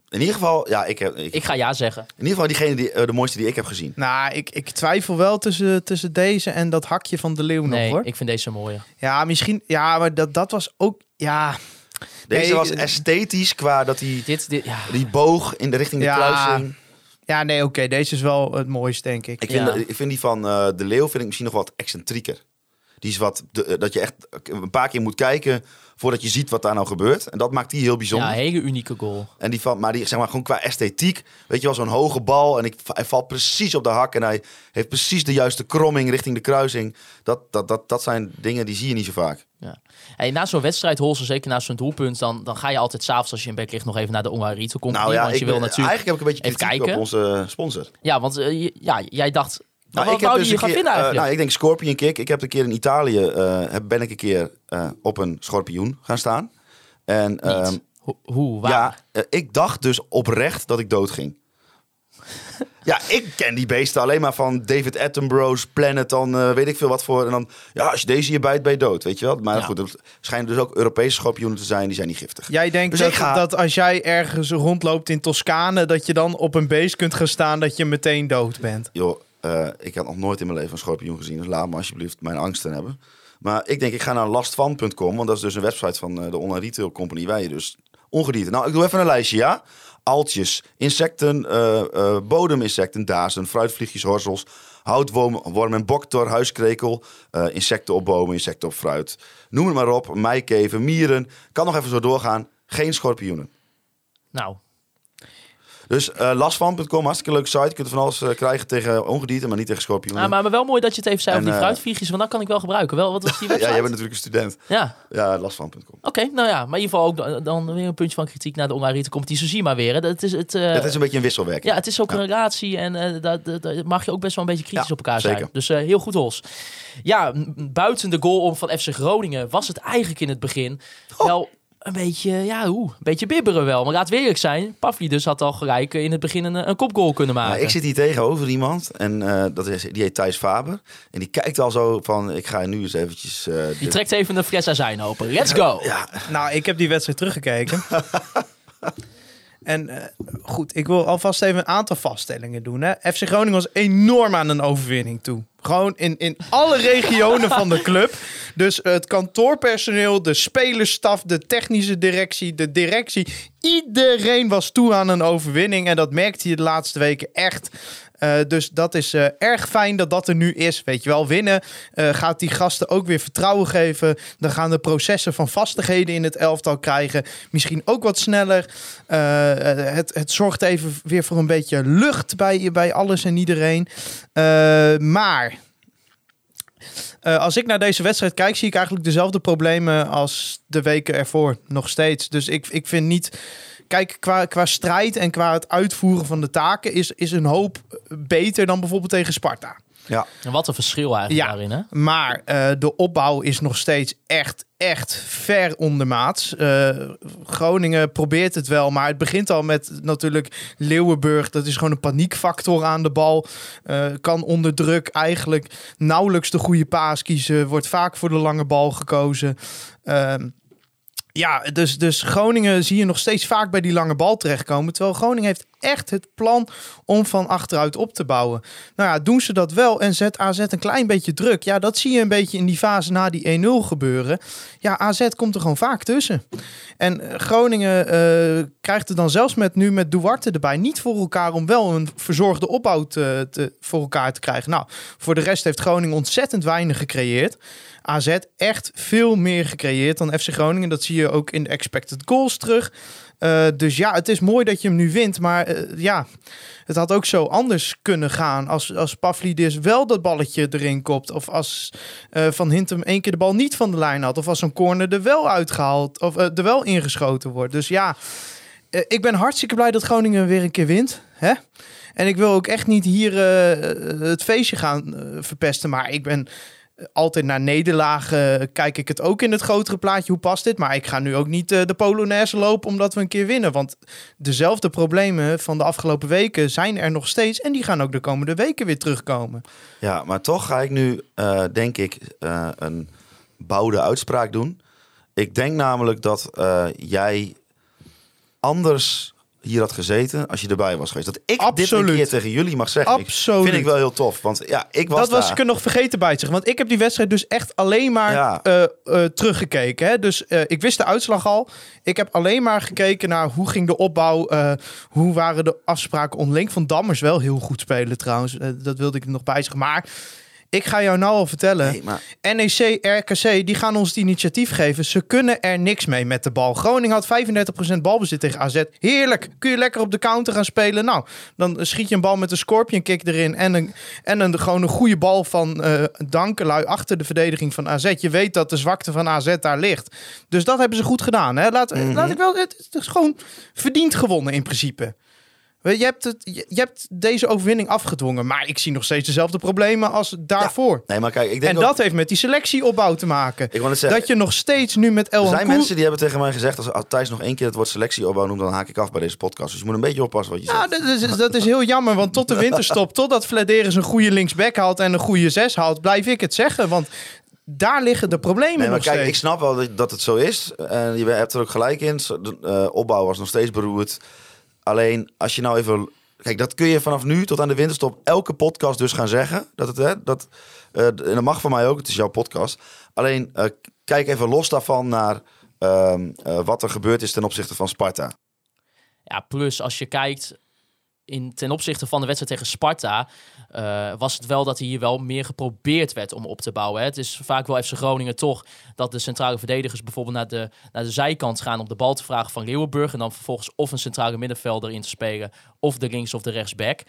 In ieder geval, ja, ik heb, ik, Ik ga ja zeggen. in ieder geval diegene die, de mooiste die ik heb gezien. Nou, ik, ik twijfel wel tussen, tussen deze en dat hakje van de Leeuw Nee, nog hoor. ik vind deze mooier. Ja, misschien. Ja, maar dat, dat was ook. Ja, Deze Nee, was eh, esthetisch qua dat hij Dit, dit, ja. die boog in de richting de Ja. kruising. ja nee, oké. deze is wel het mooiste, denk ik. Ik vind, Ja. ik vind die van eh, de Leeuw vind ik misschien nog wat excentrieker. Die is wat, de- eh, dat je echt een paar keer moet kijken voordat je ziet wat daar nou gebeurt. En dat maakt die heel bijzonder. ja, hele unieke goal. En die van, maar die zeg maar gewoon qua esthetiek, weet je wel, zo'n hoge bal en ik, hij valt precies op de hak en hij heeft precies de juiste kromming richting de kruising. Dat, dat, dat, dat zijn dingen die zie je niet zo vaak. Ja. Hey, na zo'n wedstrijd, Holsen, zeker na zo'n doelpunt, dan, dan ga je altijd s'avonds als je in bed ligt nog even naar de Retail Company. Nou ja, want je wil natuurlijk... eigenlijk heb ik een beetje even kritiek op kijken. onze sponsor. Ja, want eh, ja, jij dacht... Nou, wat ik heb wou dus je gaan keer, vinden eh, eigenlijk? nou, ik denk Scorpion Kick. Ik heb een keer in Italië, eh, ben ik een keer eh, op een schorpioen gaan staan. En ehm. Ho- Hoe, waar? ja, eh, ik dacht dus oprecht dat ik dood ging. ja, ik ken die beesten alleen maar van David Attenborough's Planet, dan eh, weet ik veel wat voor. En dan, ja, als je deze hier bijt, ben je dood, weet je wel. Maar Ja. goed, er schijnen dus ook Europese schorpioenen te zijn, die zijn niet giftig. Jij denkt Dus dat, ik ga- dat als jij ergens rondloopt in Toscane, dat je dan op een beest kunt gaan staan dat je meteen dood bent. Joh, eh, ik had nog nooit in mijn leven een schorpioen gezien. Dus laat me alsjeblieft mijn angsten hebben. Maar ik denk, ik ga naar lastvan.com. Want dat is dus een website van eh, de online retail company. Waar je dus ongedierte... Nou, ik doe even een lijstje, ja? Altjes, insecten, eh, eh, bodeminsecten, dazen, fruitvliegjes, horzels... Houtworm boktor, huiskrekel, eh, insecten op bomen, insecten op fruit. Noem het maar op, meikeven, mieren. Kan nog even zo doorgaan. Geen schorpioenen. Nou, Dus eh lastvan.com, hartstikke leuke site. Je kunt van alles eh, krijgen tegen ongedierte, maar niet tegen schorpioenen. ah, maar, maar wel mooi dat je het even zei over die eh, fruitvliegjes, want dat kan ik wel gebruiken. Wel, wat was die ja, website? jij bent natuurlijk een student. Ja, Ja, lastvan.com. oké. nou ja, maar in ieder geval ook dan- dan weer een puntje van kritiek naar de online competitie. Zo zie maar weer. Hè. Dat is het, eh, het is een beetje een wisselwerking. Ja, het is ook een relatie en eh daar daar mag je ook best wel een beetje kritisch Ja, op elkaar zeker. zijn. Dus eh, heel goed, Hols. Ja, buiten de goal om van FC Groningen was het eigenlijk in het begin wel een beetje, ja, hoe, een beetje bibberen wel. Maar laat het eerlijk zijn, Pavlidis had al gelijk in het begin een, een kopgoal kunnen maken. Nou, ik zit hier tegenover iemand en eh, dat is, die heet Thijs Faber. En die kijkt al zo van, ik ga nu eens eventjes... eh, Die dit- trekt even een fles azijn open. Let's go! Ja, Nou, ik heb die wedstrijd teruggekeken. en eh, goed, ik wil alvast even een aantal vaststellingen doen. Hè. FC Groningen was enorm aan een overwinning toe. Gewoon in, in alle regionen van de club. Dus het kantoorpersoneel, de spelersstaf, de technische directie, de directie. Iedereen was toe aan een overwinning. En dat merkte je de laatste weken echt. Eh, dus dat is eh, erg fijn dat dat er nu is. Weet je wel, winnen eh, gaat die gasten ook weer vertrouwen geven. Dan gaan de processen van vastigheden in het elftal krijgen. Misschien ook wat sneller. Het, het zorgt even weer voor een beetje lucht bij, bij alles en iedereen. Maar als ik naar deze wedstrijd kijk, zie ik eigenlijk dezelfde problemen als de weken ervoor. Nog steeds. Dus ik, ik vind niet. Kijk, qua, qua strijd en qua het uitvoeren van de taken is, is een hoop beter dan bijvoorbeeld tegen Sparta. ja. En wat een verschil eigenlijk Ja. daarin, hè? Maar eh, de opbouw is nog steeds echt, echt ver ondermaats. Eh, Groningen probeert het wel, maar het begint al met natuurlijk Leeuwenburg. Dat is gewoon een paniekfactor aan de bal. Eh, kan onder druk eigenlijk nauwelijks de goede paas kiezen. Wordt vaak voor de lange bal gekozen. Ja, dus, dus Groningen zie je nog steeds vaak bij die lange bal terechtkomen. Terwijl Groningen heeft echt het plan om van achteruit op te bouwen. Nou ja, doen ze dat wel en zet AZ een klein beetje druk. Ja, dat zie je een beetje in die fase na die 1-0 gebeuren. Ja, AZ komt er gewoon vaak tussen. En eh, Groningen eh, krijgt het dan zelfs met nu met Duarte erbij niet voor elkaar om wel een verzorgde opbouw te, te- voor elkaar te krijgen. Nou, voor de rest heeft Groningen ontzettend weinig gecreëerd. AZ echt veel meer gecreëerd dan FC Groningen. Dat zie je ook in de expected goals terug. Eh, dus ja, het is mooi dat je hem nu wint. Maar eh, ja, het had ook zo anders kunnen gaan. Als, als Pavlidis wel dat balletje erin kopt. Of als eh, Van Hintem één keer de bal niet van de lijn had. Of als zo'n corner er wel uitgehaald. Of er wel ingeschoten wordt. Dus ja, ik ben hartstikke blij dat Groningen weer een keer wint. Hè? En ik wil ook echt niet hier het feestje gaan verpesten. Maar ik ben altijd naar nederlagen. eh, kijk ik het ook in het grotere plaatje. Hoe past dit? Maar ik ga nu ook niet eh, de Polonaise lopen omdat we een keer winnen. Want dezelfde problemen van de afgelopen weken zijn er nog steeds. En die gaan ook de komende weken weer terugkomen. Ja, maar toch ga ik nu, eh, denk ik, eh, een bouwde uitspraak doen. Ik denk namelijk dat eh, jij anders hier had gezeten als je erbij was geweest. Dat ik dit een Absoluut. keer tegen jullie mag zeggen. Ik- Absoluut. Vind ik wel heel tof. Want ja, ik was dat was ik er nog vergeten bij te zeggen. Want ik heb die wedstrijd dus echt alleen maar Ja. eh, eh, teruggekeken. Hè? Dus eh, ik wist de uitslag al. Ik heb alleen maar gekeken naar hoe ging de opbouw. hoe waren de afspraken onderling. Van Dammers wel heel goed spelen trouwens. Dat wilde ik er nog bij zeggen. Maar ik ga jou nou al vertellen. Nee, maar NEC, RKC, die gaan ons het initiatief geven. Ze kunnen er niks mee met de bal. Groningen had 35% balbezit tegen AZ. Heerlijk. Kun je lekker op de counter gaan spelen. Nou, dan schiet je een bal met een scorpion kick erin. En een, en een, gewoon een goede bal van eh Dankelui achter de verdediging van AZ. Je weet dat de zwakte van AZ daar ligt. Dus dat hebben ze goed gedaan. Hè? Laat, laat ik wel, het is gewoon verdiend gewonnen in principe. Je hebt, het, je hebt deze overwinning afgedwongen. Maar ik zie nog steeds dezelfde problemen als daarvoor. nee, maar kijk, ik denk En ook- dat heeft met die selectieopbouw te maken. Ik zeggen, dat je nog steeds nu met El er zijn mensen die hebben tegen mij gezegd... als als Thijs nog één keer het woord selectieopbouw noemt... dan haak ik af bij deze podcast. Dus je moet een beetje oppassen wat je zegt. dat is, dat is heel jammer, want tot de winterstop, totdat Flederis een goede linksback haalt en een goede zes haalt, blijf ik het zeggen. Want daar liggen de problemen Nee, maar kijk, steeds. ik snap wel dat, het zo is. En je hebt er ook gelijk in. De eh, opbouw was nog steeds beroerd. Alleen, als je nou even... Kijk, dat kun je vanaf nu tot aan de winterstop elke podcast dus gaan zeggen. Dat het, hè, dat, eh, en dat mag van mij ook, het is jouw podcast. Alleen, eh, kijk even los daarvan naar ehm, eh, wat er gebeurd is ten opzichte van Sparta. Ja, plus als je kijkt in, ten opzichte van de wedstrijd tegen Sparta, eh, was het wel dat hier wel meer geprobeerd werd om op te bouwen. Hè. Het is vaak wel FC Groningen toch dat de centrale verdedigers bijvoorbeeld naar de, naar de zijkant gaan om de bal te vragen van Leeuwenburg. En dan vervolgens of een centrale middenvelder in te spelen, of de links of de rechtsback.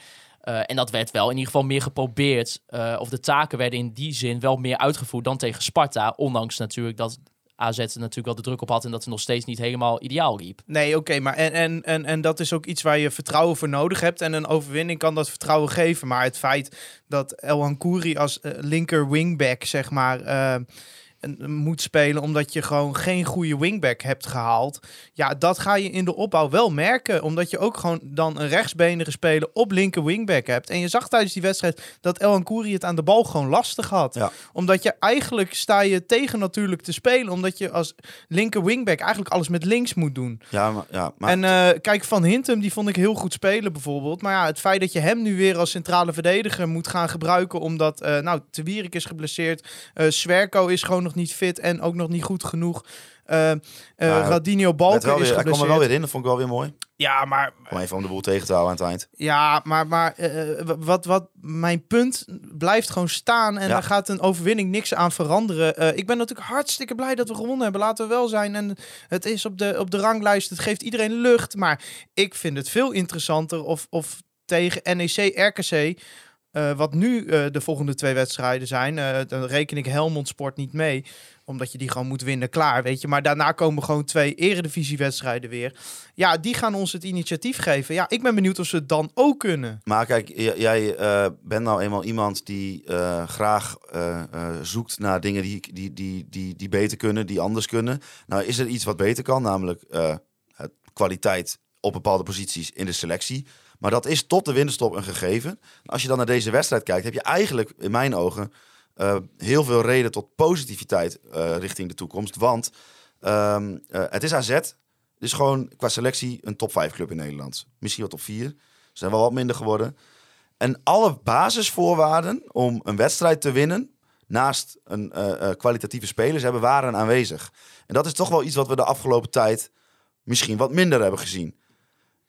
Eh, en dat werd wel in ieder geval meer geprobeerd. eh, of de taken werden in die zin wel meer uitgevoerd dan tegen Sparta. Ondanks natuurlijk dat AZ natuurlijk wel de druk op had en dat het nog steeds niet helemaal ideaal liep. Nee, oké, maar en, en, en, en dat is ook iets waar je vertrouwen voor nodig hebt. En een overwinning kan dat vertrouwen geven. Maar het feit dat El Hankouri als eh, linker wingback, zeg maar, eh, moet spelen omdat je gewoon geen goede wingback hebt gehaald. Ja, dat ga je in de opbouw wel merken. Omdat je ook gewoon dan een rechtsbenige speler op linker wingback hebt. En je zag tijdens die wedstrijd dat El Hankouri het aan de bal gewoon lastig had. Ja. Omdat je eigenlijk sta je tegen natuurlijk te spelen. Omdat je als linker wingback eigenlijk alles met links moet doen. Ja, maar, ja, maar En eh, kijk, Van Hintem, die vond ik heel goed spelen bijvoorbeeld. Maar ja, het feit dat je hem nu weer als centrale verdediger moet gaan gebruiken... omdat, eh nou, Te Wierik is geblesseerd. eh Swerko is gewoon nog niet fit en ook nog niet goed genoeg. Radinho werd Balken is hij kwam er wel weer in, dat vond ik wel weer mooi. Ja, maar Om even om de boel tegen te houden aan het eind. Ja, maar, maar eh, wat, wat mijn punt blijft gewoon staan. En Ja. daar gaat een overwinning niks aan veranderen. Ik ben natuurlijk hartstikke blij dat we gewonnen hebben. Laten we wel zijn. En het is op de, op de ranglijst. Het geeft iedereen lucht. Maar ik vind het veel interessanter of, of tegen NEC, RKC. Eh, wat nu eh, de volgende twee wedstrijden zijn. eh, dan reken ik Helmond Sport niet mee. Omdat je die gewoon moet winnen, klaar, weet je. Maar daarna komen gewoon twee eredivisiewedstrijden weer. Ja, die gaan ons het initiatief geven. Ja, ik ben benieuwd of ze het dan ook kunnen. Maar kijk, jij bent nou eenmaal iemand die graag zoekt naar dingen die, die, die, die, die beter kunnen, die anders kunnen. Nou, is er iets wat beter kan, namelijk kwaliteit op bepaalde posities in de selectie. Maar dat is tot de winterstop een gegeven. Als je dan naar deze wedstrijd kijkt, heb je eigenlijk in mijn ogen eh, heel veel reden tot positiviteit eh, richting de toekomst. Want Ehm, eh, het is AZ. Het is gewoon qua selectie een top 5 club in Nederland. Misschien wel top 4. Ze zijn wel wat minder geworden. En alle basisvoorwaarden om een wedstrijd te winnen, naast een kwalitatieve spelers hebben, waren aanwezig. En dat is toch wel iets wat we de afgelopen tijd misschien wat minder hebben gezien.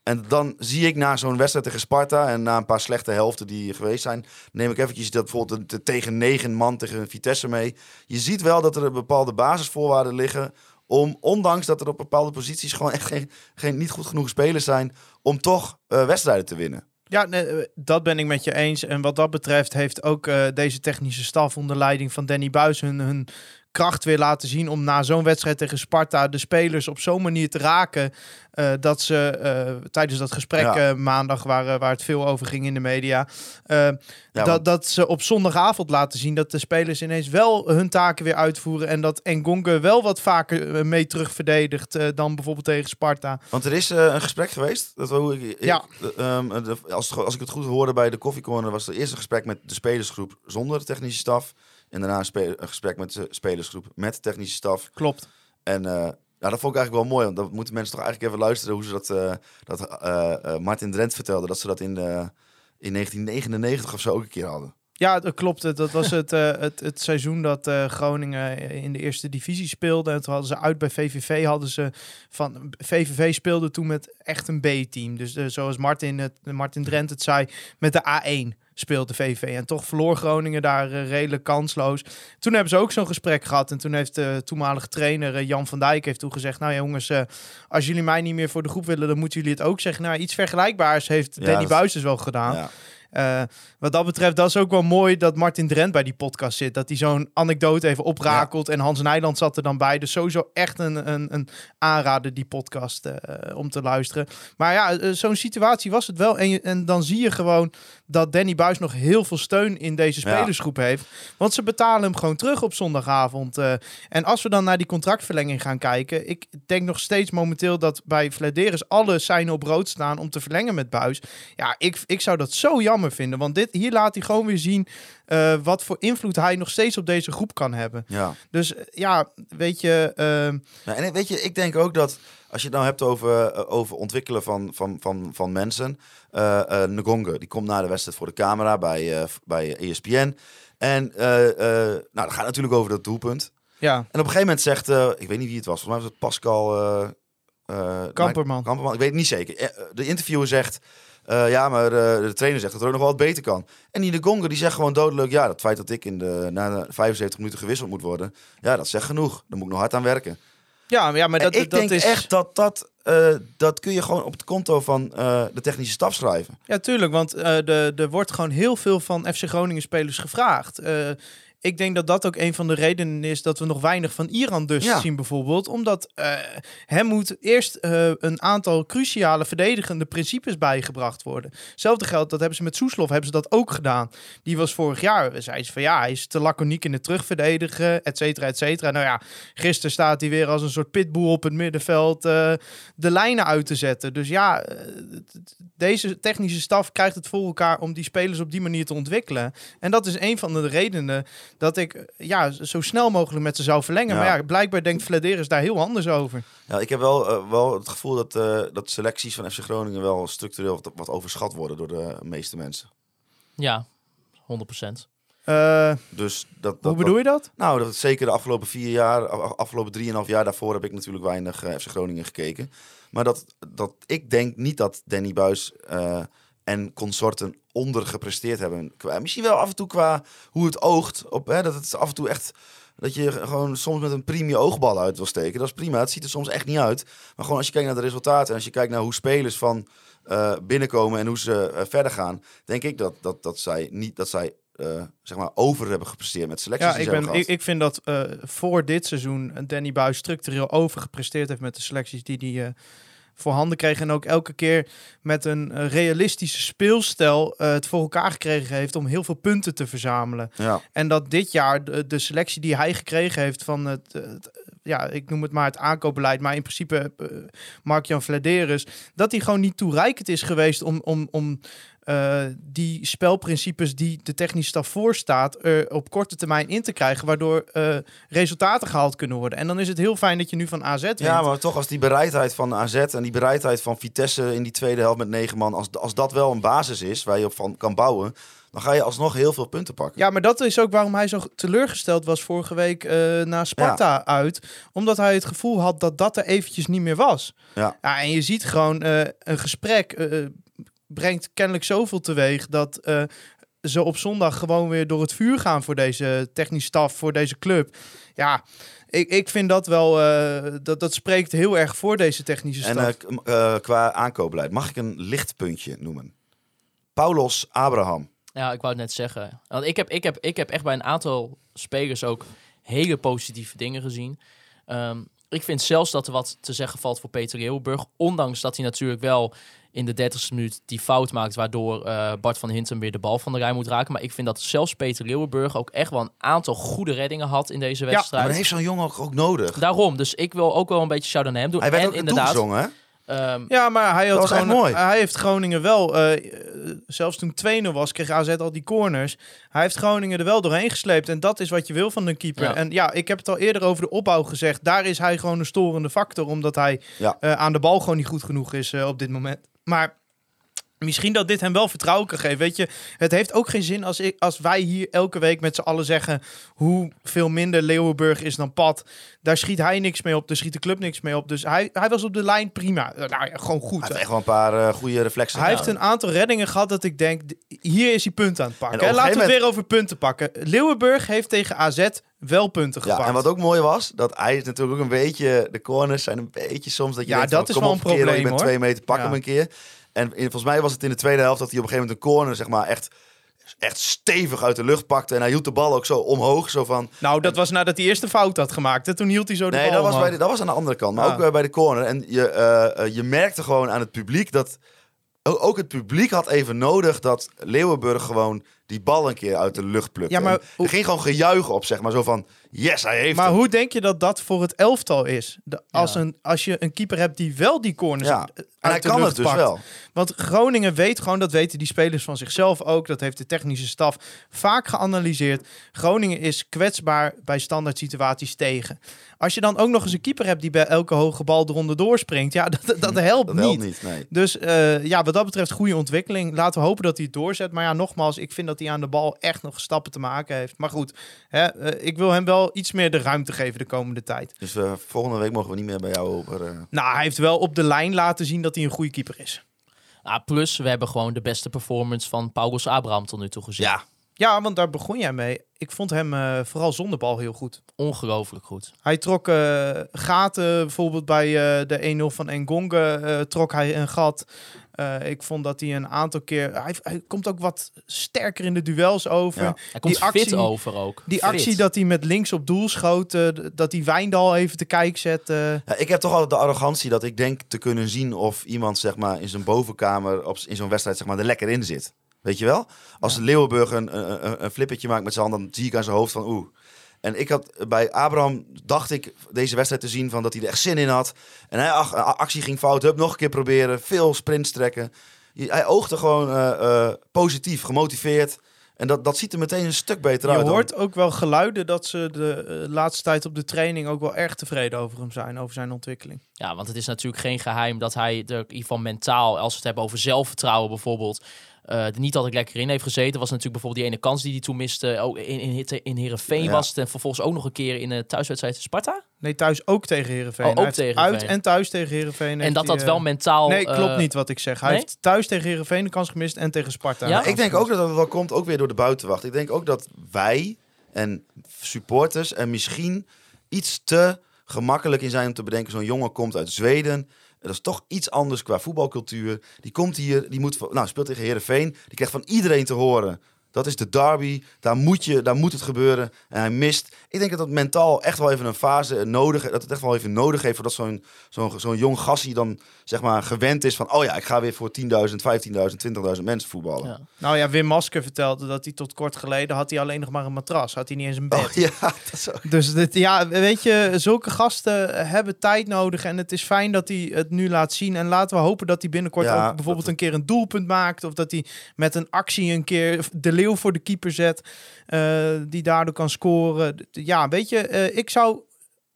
En dan zie ik na zo'n wedstrijd tegen Sparta en na een paar slechte helften die geweest zijn, neem ik eventjes dat bijvoorbeeld tegen negen man tegen Vitesse mee. Je ziet wel dat er bepaalde basisvoorwaarden liggen om, ondanks dat er op bepaalde posities gewoon echt geen, geen niet goed genoeg spelers zijn, om toch eh, wedstrijden te winnen. Ja, nee, eh, dat ben ik met je eens. En wat dat betreft heeft ook eh, deze technische staf onder leiding van Danny Buis hun, hun kracht weer laten zien om na zo'n wedstrijd tegen Sparta de spelers op zo'n manier te raken eh, dat ze eh, tijdens dat gesprek Ja. eh, maandag waar, waar het veel over ging in de media, Ja, dat, want- dat ze op zondagavond laten zien dat de spelers ineens wel hun taken weer uitvoeren en dat Engonge wel wat vaker mee terug verdedigt eh, dan bijvoorbeeld tegen Sparta. Want er is een gesprek geweest. Dat, hoe ik, ik- Ja. eh, ehm, de- als, het- als ik het goed hoorde bij de koffiecorner, was er eerst een gesprek met de spelersgroep zonder de technische staf. En daarna een, spe- een gesprek met de spelersgroep met de technische staf. Klopt. En eh, nou, dat vond ik eigenlijk wel mooi. Want dan moeten mensen toch eigenlijk even luisteren hoe ze dat, eh, dat eh, Martin Drent vertelde. Dat ze dat in, de, in 1999 of zo ook een keer hadden. Ja, dat klopt. Dat was het, het, het seizoen dat Groningen in de eerste divisie speelde. En toen hadden ze uit bij VVV. Hadden ze van, VVV speelde toen met echt een B-team. Dus zoals Martin, het, Martin Drent het zei, met de A1 speelde VVV. En toch verloor Groningen daar eh, redelijk kansloos. Toen hebben ze ook zo'n gesprek gehad. En toen heeft de toenmalige trainer eh, Jan van Dijk heeft toen gezegd... Nou ja, jongens, eh, als jullie mij niet meer voor de groep willen... dan moeten jullie het ook zeggen. Nou, iets vergelijkbaars heeft Ja, Danny Buis dus wel gedaan. Ja. Eh, wat dat betreft, dat is ook wel mooi dat Martin Drent bij die podcast zit. Dat hij zo'n anekdote even oprakelt. En Hans Nijland zat er dan bij. Dus sowieso echt een, een, een aanrader, die podcast, eh, om te luisteren. Maar ja, eh, zo'n situatie was het wel. En, je- en dan zie je gewoon dat Danny Buis nog heel veel steun in deze Ja. spelersgroep heeft. Want ze betalen hem gewoon terug op zondagavond. en als we dan naar die contractverlenging gaan kijken. Ik denk nog steeds momenteel dat bij Vladeris alle seinen op rood staan om te verlengen met Buis. Ja, ik, ik zou dat zo jammer vinden. Want dit, hier laat hij gewoon weer zien eh, wat voor invloed hij nog steeds op deze groep kan hebben. Ja. Dus eh, ja, weet je... ehm, Ja, en weet je, ik denk ook dat als je het nou hebt over, eh, over ontwikkelen van, van, van, van mensen. eh Ngonge, die komt naar de wedstrijd voor de camera bij, bij ESPN. En nou, dat gaat natuurlijk over dat doelpunt. ja, En op een gegeven moment zegt, ik weet niet wie het was, volgens mij was het Pascal Kamperman. Kamperman, ik weet het niet zeker. De interviewer zegt, eh, ja, maar eh, de trainer zegt dat er ook nog wel wat beter kan. En die de Gonga die zegt gewoon dodelijk, ja, dat feit dat ik in de, na de 75 minuten gewisseld moet worden, ja, dat zegt genoeg. Daar moet ik nog hard aan werken. ja, ja, maar En dat, ik dat denk is... echt dat dat, eh, dat kun je gewoon op het konto van de technische staf schrijven. Ja, tuurlijk, want eh, de, er wordt gewoon heel veel van FC Groningen spelers gevraagd. Eh, ik denk dat dat ook een van de redenen is dat we nog weinig van Iran dus Ja. zien bijvoorbeeld. Omdat eh, hem moet eerst eh, een aantal cruciale verdedigende principes bijgebracht worden. Hetzelfde geldt, dat hebben ze met Soeslof hebben ze dat ook gedaan. Die was vorig jaar, zei ze van ja, hij is te laconiek in het terugverdedigen, et cetera, et cetera. Nou ja, gisteren staat hij weer als een soort pitbull op het middenveld eh, de lijnen uit te zetten. Dus ja, eh, deze technische staf krijgt het voor elkaar om die spelers op die manier te ontwikkelen. En dat is een van de redenen dat ik eh, ja, zo snel mogelijk met ze zou verlengen. Ja. Maar ja, blijkbaar denkt Vladeris daar heel anders over. Ja, ik heb wel, eh, wel het gevoel dat, eh, dat selecties van FC Groningen wel structureel wat, wat overschat worden door de meeste mensen. Ja, 100%. Eh, Dus dat, dat, hoe bedoel je dat? Nou, dat zeker de afgelopen vier jaar, af- afgelopen drieënhalf jaar daarvoor heb ik natuurlijk weinig FC Groningen gekeken. Maar dat, dat ik denk niet dat Danny Buis eh, en consorten ondergepresteerd hebben. Misschien wel af en toe qua hoe het oogt. Op, hè, dat het af en toe echt. Dat je gewoon soms met een premie oogbal uit wil steken. Dat is prima. Het ziet er soms echt niet uit. Maar gewoon als je kijkt naar de resultaten. En als je kijkt naar hoe spelers van eh, binnenkomen en hoe ze eh, verder gaan. Denk ik dat, dat, dat zij niet dat zij eh, zeg maar over hebben gepresteerd met selecties. Ja, die ik, ben, ik, ik vind dat voor dit seizoen Danny Buis structureel overgepresteerd heeft met de selecties die hij eh, voorhanden kreeg. En ook elke keer met een eh, realistische speelstijl eh, het voor elkaar gekregen heeft om heel veel punten te verzamelen. ja. En dat dit jaar de, de selectie die hij gekregen heeft van het, het- ja, ik noem het maar het aankoopbeleid, maar in principe eh, Mark-Jan Vladeris, dat hij gewoon niet toereikend is geweest om, om, om eh, die spelprincipes die de technische staf voorstaat, er op korte termijn in te krijgen, waardoor eh, resultaten gehaald kunnen worden. En dan is het heel fijn dat je nu van AZ wint. Ja, maar toch als die bereidheid van AZ en die bereidheid van Vitesse in die tweede helft met negen man, als, als dat wel een basis is waar je op van kan bouwen, dan ga je alsnog heel veel punten pakken. Ja, maar dat is ook waarom hij zo teleurgesteld was vorige week eh naar Sparta uit. Omdat hij het gevoel had dat dat er eventjes niet meer was. Ja. Ja, en je ziet gewoon, een gesprek brengt kennelijk zoveel teweeg dat eh, ze op zondag gewoon weer door het vuur gaan voor deze technische staf, voor deze club. Ja, ik, ik vind dat wel, eh, dat, dat spreekt heel erg voor deze technische En staf. eh, k- eh, qua aankoopbeleid, mag ik een lichtpuntje noemen? Paulos Abraham. Ja, ik wou het net zeggen. Want ik heb, ik, heb, ik heb echt bij een aantal spelers ook hele positieve dingen gezien. Ehm, ik vind zelfs dat er wat te zeggen valt voor Peter Leeuwenburg. Ondanks dat hij natuurlijk wel in de 30ste minuut die fout maakt... waardoor eh, Bart van Hintem weer de bal van de rij moet raken. Maar ik vind dat zelfs Peter Leeuwenburg ook echt wel een aantal goede reddingen had in deze Maar wedstrijd. dat heeft zo'n jongen ook, ook nodig. Daarom, dus ik wil ook wel een beetje shout aan hem doen. Hij werd en ook inderdaad, toegezongen, hè? Ehm, Ja, maar hij, had gewoon, mooi. hij heeft Groningen wel, eh, zelfs toen 2-0 was, kreeg AZ al die corners. Hij heeft Groningen er wel doorheen gesleept. En dat is wat je wil van een keeper. Ja. En ja, ik heb het al eerder over de opbouw gezegd. Daar is hij gewoon een storende factor, omdat hij Ja. eh, aan de bal gewoon niet goed genoeg is eh, op dit moment. Maar misschien dat dit hem wel vertrouwen kan geven. Weet je, het heeft ook geen zin als, ik, als wij hier elke week met z'n allen zeggen hoe veel minder Leeuwenburg is dan Pat. Daar schiet hij niks mee op, daar schiet de club niks mee op. Dus hij, hij was op de lijn prima. Eh, Nou ja, gewoon goed. Hij heeft echt wel een paar eh, goede reflexen. Hij heeft een aantal reddingen gehad dat ik denk, hier is hij punten aan het pakken. En Laten we het weer over punten pakken. Leeuwenburg heeft tegen AZ wel punten Ja, gepakt. en wat ook mooi was, dat hij is natuurlijk ook een beetje... De corners zijn een beetje soms dat je Ja, denkt dat is wel op, een kerel, probleem, je bent hoor. twee meter, pak Ja. hem een keer. En in- volgens mij was het in de tweede helft dat hij op een gegeven moment een corner zeg maar echt, echt stevig uit de lucht pakte. En hij hield de bal ook zo omhoog, zo van... Nou, dat was nadat hij eerst een fout had gemaakt. Hè. Toen hield hij zo de Nee, bal dat was, bij de, dat was aan de andere kant. Maar Ah. ook eh, bij de corner. En je, eh, eh, je merkte gewoon aan het publiek dat... o- Ook het publiek had even nodig dat Leeuwenburg gewoon die bal een keer uit de lucht plukte. Ja, maar hoe- er ging gewoon gejuich op, zeg maar. Zo van, yes, hij heeft Maar hem. hoe denk je dat dat voor het elftal is? De- als, Ja. een, als je een keeper hebt die wel die corners Ja, uit en hij de kan lucht het dus pakt. wel. Want Groningen weet gewoon, dat weten die spelers van zichzelf ook. Dat heeft de technische staf vaak geanalyseerd. Groningen is kwetsbaar bij standaard situaties tegen. Als je dan ook nog eens een keeper hebt die bij elke hoge bal eronder doorspringt. Ja, dat, dat, helpt Dat niet. helpt niet, nee. Dus eh, ja, wat dat betreft goede ontwikkeling. Laten we hopen dat hij het doorzet. Maar ja, nogmaals, ik vind dat hij aan de bal echt nog stappen te maken heeft. Maar goed, hè, eh, ik wil hem wel iets meer de ruimte geven de komende tijd. Dus eh, volgende week mogen we niet meer bij jou over... eh, Nou, hij heeft wel op de lijn laten zien dat hij een goede keeper is. ah, plus, we hebben gewoon de beste performance van Paulus Abraham tot nu toe gezien. Ja, Ja, want daar begon jij mee. Ik vond hem eh, vooral zonder bal heel goed. Ongelooflijk goed. Hij trok eh, gaten, bijvoorbeeld bij eh, de 1-0 van Engonge eh, trok hij een gat. Eh, ik vond dat hij een aantal keer... Hij, hij komt ook wat sterker in de duels over. Ja. Hij komt Die actie- fit over ook. Die Fit. actie dat hij met links op doel schoot, eh, dat hij Wijndal even te kijk zet. eh, Ja, ik heb toch altijd de arrogantie dat ik denk te kunnen zien of iemand zeg maar, in zijn bovenkamer op, in zo'n wedstrijd zeg maar, er lekker in zit. Weet je wel? Als Leeuwenburg een, een, een- een flippertje maakt met zijn hand, dan zie ik aan zijn hoofd van oeh. En ik had bij Abraham, dacht ik deze wedstrijd te zien van dat hij er echt zin in had. En hij, ach, actie ging fout, hup, nog een keer proberen, veel sprints trekken. Je- Hij oogde gewoon eh, eh, positief, gemotiveerd. En dat, dat ziet er meteen een stuk beter je uit. dan- hoort ook wel geluiden dat ze de eh, laatste tijd op de training ook wel erg tevreden over hem zijn, over zijn ontwikkeling. Ja, want het is natuurlijk geen geheim dat hij er in ieder geval mentaal, als we het hebben over zelfvertrouwen bijvoorbeeld, eh, er niet altijd lekker in heeft gezeten. Was natuurlijk bijvoorbeeld die ene kans die hij toen miste. Oh, in, in, in, Heerenveen Ja. was het. En vervolgens ook nog een keer in de thuiswedstrijd Sparta. Nee, thuis ook tegen Herenveen. Oh, ook tegen Uit en thuis tegen Herenveen. En dat dat wel mentaal... Nee, klopt eh, niet wat ik zeg. Hij nee? heeft thuis tegen Herenveen de kans gemist en tegen Sparta. Ja? ik denk ook dat het wel komt, ook weer door de buitenwacht. Ik denk ook dat wij en supporters er misschien iets te gemakkelijk in zijn om te bedenken. Zo'n jongen komt uit Zweden. Dat is toch iets anders qua voetbalcultuur. Die komt hier, die moet, nou speelt tegen Herenveen. Die krijgt van iedereen te horen Dat is de derby. Daar moet, je, daar moet het gebeuren. En hij mist. Ik denk dat dat mentaal echt wel even een fase nodig Dat het echt wel even nodig heeft. Voordat zo'n zo'n zo'n jong gassie dan zeg maar gewend is van. Oh ja, ik ga weer voor 10.000, 15.000, 20.000 mensen voetballen. Ja. Nou ja, Wim Masker vertelde dat hij tot kort geleden had hij alleen nog maar een matras. Had hij niet eens een bed. Oh, ja, dat is ook- Dus dit, ja, weet je, zulke gasten hebben tijd nodig. En het is fijn dat hij het nu laat zien. En laten we hopen dat hij binnenkort Ja, ook bijvoorbeeld dat- een keer een doelpunt maakt. Of dat hij met een actie een keer de leeuw voor de keeper zet. eh, die daardoor kan scoren. Ja, weet je, eh, ik zou.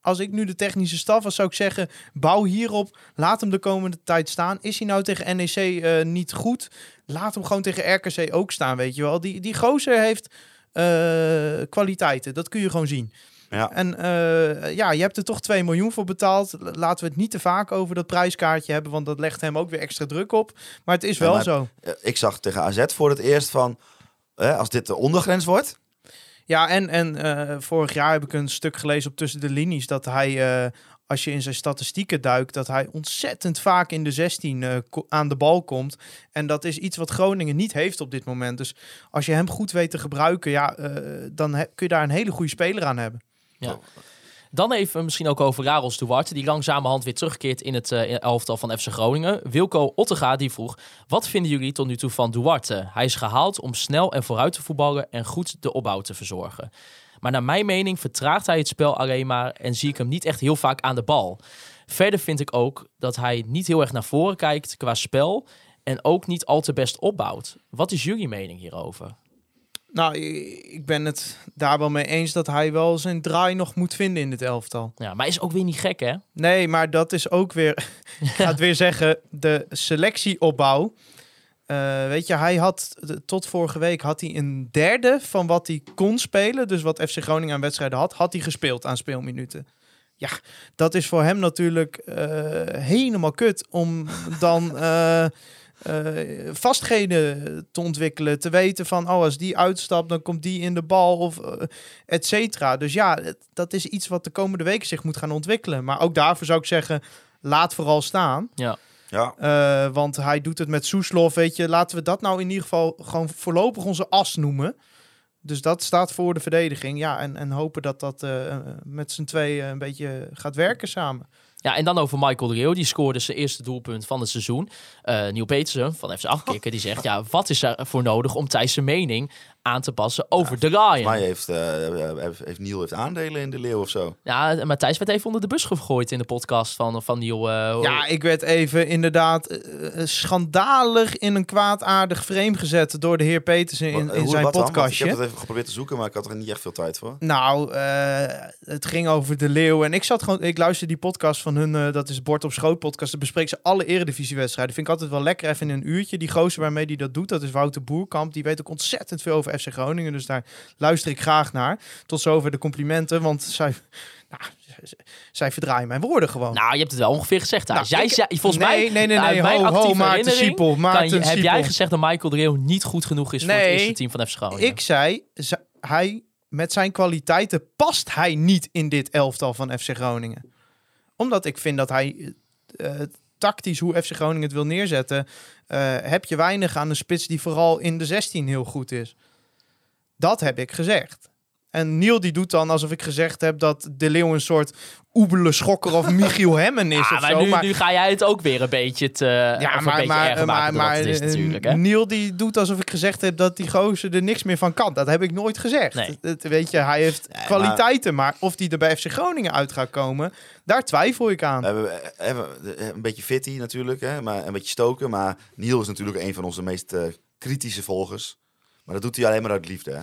Als ik nu de technische staf was, zou ik zeggen: bouw hierop. Laat hem de komende tijd staan. Is hij nou tegen NEC eh, niet goed? Laat hem gewoon tegen RKC ook staan, weet je wel. Die, die gozer heeft kwaliteiten. Dat kun je gewoon zien. Ja. En ja, je hebt er toch 2 miljoen voor betaald. Laten we het niet te vaak over dat prijskaartje hebben, want dat legt hem ook weer extra druk op. Maar het is Ja, wel zo. Ik zag tegen AZ voor het eerst van. Eh, als dit de ondergrens wordt. Ja, en, en eh, vorig jaar heb ik een stuk gelezen op tussen de linies dat hij, eh, als je in zijn statistieken duikt, dat hij ontzettend vaak in de 16 eh, aan de bal komt. En dat is iets wat Groningen niet heeft op dit moment. Dus als je hem goed weet te gebruiken, ja, eh, dan kun je daar een hele goede speler aan hebben. Dan even misschien ook over Raros Duarte, die langzamerhand weer terugkeert in het eh, elftal van FC Groningen. Wilco Ottega die vroeg, wat vinden jullie tot nu toe van Duarte? Hij is gehaald om snel en vooruit te voetballen en goed de opbouw te verzorgen. Maar naar mijn mening vertraagt hij het spel alleen maar en zie ik hem niet echt heel vaak aan de bal. Verder vind ik ook dat hij niet heel erg naar voren kijkt qua spel en ook niet al te best opbouwt. Wat is jullie mening hierover? Nou, ik ben het daar wel mee eens dat hij wel zijn draai nog moet vinden in dit elftal. Ja, maar is ook weer niet gek hè? Nee, maar dat is ook weer, ik ga het weer zeggen, de selectieopbouw. Eh, weet je, hij had tot vorige week had hij een derde van wat hij kon spelen. Dus wat FC Groningen aan wedstrijden had, had hij gespeeld aan speelminuten. Ja, dat is voor hem natuurlijk eh, helemaal kut om dan eh, eh, vastheden te ontwikkelen. Te weten van, oh, als die uitstapt, dan komt die in de bal of eh, et cetera. Dus ja, het- dat is iets wat de komende weken zich moet gaan ontwikkelen. Maar ook daarvoor zou ik zeggen, laat vooral staan. Ja. Ja. Eh, want hij doet het met Soeslof, weet je. Laten we dat nou in ieder geval gewoon voorlopig onze as noemen. Dus dat staat voor de verdediging. Ja, en, en hopen dat dat eh, met z'n tweeën een beetje gaat werken samen. Ja, en dan over Michael Leeuw. Die scoorde zijn eerste doelpunt van het seizoen. Eh Neil Petersen van FC Afkikken die zegt... ja, wat is er voor nodig om Thijs' mening aan te passen over de Ryan? mij heeft, eh, heeft, heeft Niel heeft aandelen in de leeuw of zo. Ja, maar Thijs werd even onder de bus gegooid in de podcast van, van Neil. eh, Ja, ik werd even inderdaad eh, eh, schandalig in een kwaadaardig frame gezet door de heer Petersen in, in hoe- zijn dan? Podcastje. Ik heb het even geprobeerd te zoeken, maar ik had er niet echt veel tijd voor. Nou, eh, het ging over de leeuw. En ik zat gewoon, ik luister die podcast van hun, eh, dat is Bord op Schoot podcast. Daar bespreekt ze alle eredivisiewedstrijden. Vind ik altijd wel lekker even in een uurtje. Die gozer waarmee die dat doet, dat is Wouter Boerkamp. Die weet ook ontzettend veel over FC Groningen. Dus daar luister ik graag naar. Tot zover de complimenten, want zij, nou, zij verdraaien mijn woorden gewoon. Nou, je hebt het wel ongeveer gezegd. Nou, jij ik- zei, volgens nee, mij, nee, nee, mijn ho, ho, actieve Maarten Siepel, kan Maarten je- heb jij gezegd dat Michael de Leeuw niet goed genoeg is voor het eerste team van FC Groningen? Ik zei, hij, met zijn kwaliteiten past hij niet in dit elftal van FC Groningen. Omdat ik vind dat hij eh, tactisch, hoe FC Groningen het wil neerzetten, eh, heb je weinig aan een spits die vooral in de 16 heel goed is. Dat heb ik gezegd. En Niel die doet dan alsof ik gezegd heb dat De Leeuw een soort oebele schokker of Michiel Hemmen is Ja, of maar, zo. nu, maar nu ga jij het ook weer een beetje te ja, of maar, een beetje maar, erger maar, maken maar, dat het is eh, natuurlijk. Hè? Neil die doet alsof ik gezegd heb dat die gozer er niks meer van kan. Dat heb ik nooit gezegd. Nee. Het, weet je, hij heeft kwaliteiten, maar... of die er bij FC Groningen uit gaat komen, daar twijfel ik aan. We hebben, we hebben een beetje fitty natuurlijk, hè, maar een beetje stoken. Maar Niel is natuurlijk een van onze meest eh, kritische volgers. Maar dat doet hij alleen maar uit liefde. Hè.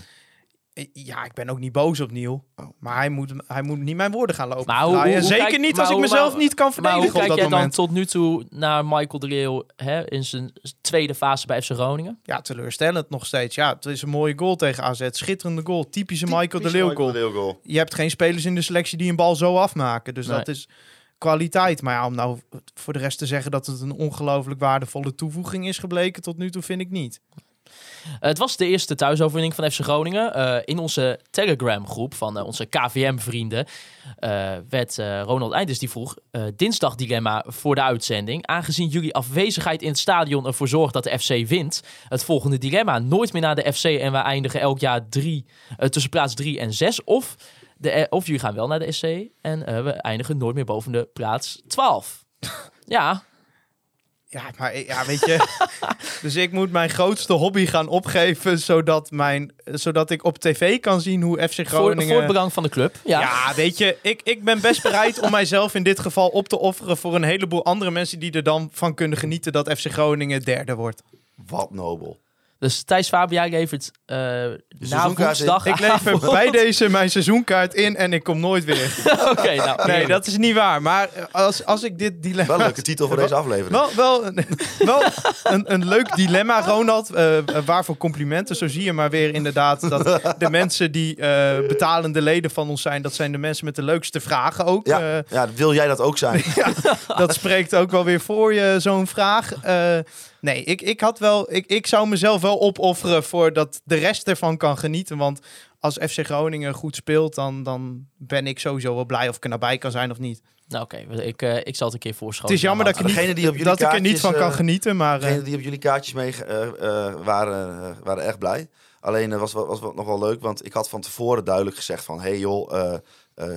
Ja, ik ben ook niet boos op Neil. Oh. Maar hij moet, hij moet niet mijn woorden gaan lopen. Maar hoe- draaien. hoe- hoe Zeker kijk- niet maar als ik mezelf maar- niet kan Maar verdedigen hoe kijk op jij dat dan tot nu toe naar Michael de Leeuw hè, in zijn tweede fase bij FC Groningen? Ja, teleurstellend nog steeds. Ja, het is een mooie goal tegen AZ. Schitterende goal. Typische Michael de Leeuw goal. Je hebt geen spelers in de selectie die een bal zo afmaken. Dus Nee. dat is kwaliteit. Maar ja, om nou voor de rest te zeggen dat het een ongelooflijk waardevolle toevoeging is gebleken tot nu toe, vind ik niet. Het was de eerste thuisoverwinning van FC Groningen. Eh, in onze Telegram-groep van eh, onze KVM-vrienden eh, werd eh, Ronald Einders die vroeg... eh, dinsdag dilemma voor de uitzending. Aangezien jullie afwezigheid in het stadion ervoor zorgt dat de FC wint... het volgende dilemma. Nooit meer naar de FC en we eindigen elk jaar drie, eh, tussen plaats 3 en 6. Of, de, eh, of jullie gaan wel naar de SC en eh, we eindigen nooit meer boven de plaats 12. ja, Ja, maar ja, weet je. dus ik moet mijn grootste hobby gaan opgeven, zodat, mijn, zodat ik op tv kan zien hoe FC voor, Groningen... voor het belang van de club. Ja. Ja, weet je, ik, ik ben best bereid om mijzelf in dit geval op te offeren voor een heleboel andere mensen die er dan van kunnen genieten dat FC Groningen derde wordt. Wat nobel. Dus Thijs Fabia levert eh na woensdag... Ik lever bij deze mijn seizoenkaart in en ik kom nooit weer. Oké, nou. Nee, dat is niet waar. Maar als, als ik dit dilemma... Wel een leuke titel voor deze aflevering. Wel, wel, een, wel een, een leuk dilemma, Ronald. eh, waarvoor complimenten. Zo zie je maar weer inderdaad dat de mensen die eh, betalende leden van ons zijn... dat zijn de mensen met de leukste vragen ook. Ja, Eh, ja, wil jij dat ook zijn? dat spreekt ook wel weer voor je, zo'n vraag. Nee, ik, ik had wel... Ik, ik zou mezelf wel opofferen voor dat de rest ervan kan genieten. Want als FC Groningen goed speelt, dan, dan ben ik sowieso wel blij of ik er nou bij kan zijn of niet. Nou, oké. ik, eh, ik zal het een keer voorschoten. Het is jammer dat ik, er Degene niet, die op jullie dat ik er niet kaartjes, van kan eh, genieten, maar... eh, Degenen die op jullie kaartjes mee eh, eh, waren, waren echt blij. Alleen was, was wel nog wel leuk, want ik had van tevoren duidelijk gezegd van... hey joh, eh, eh,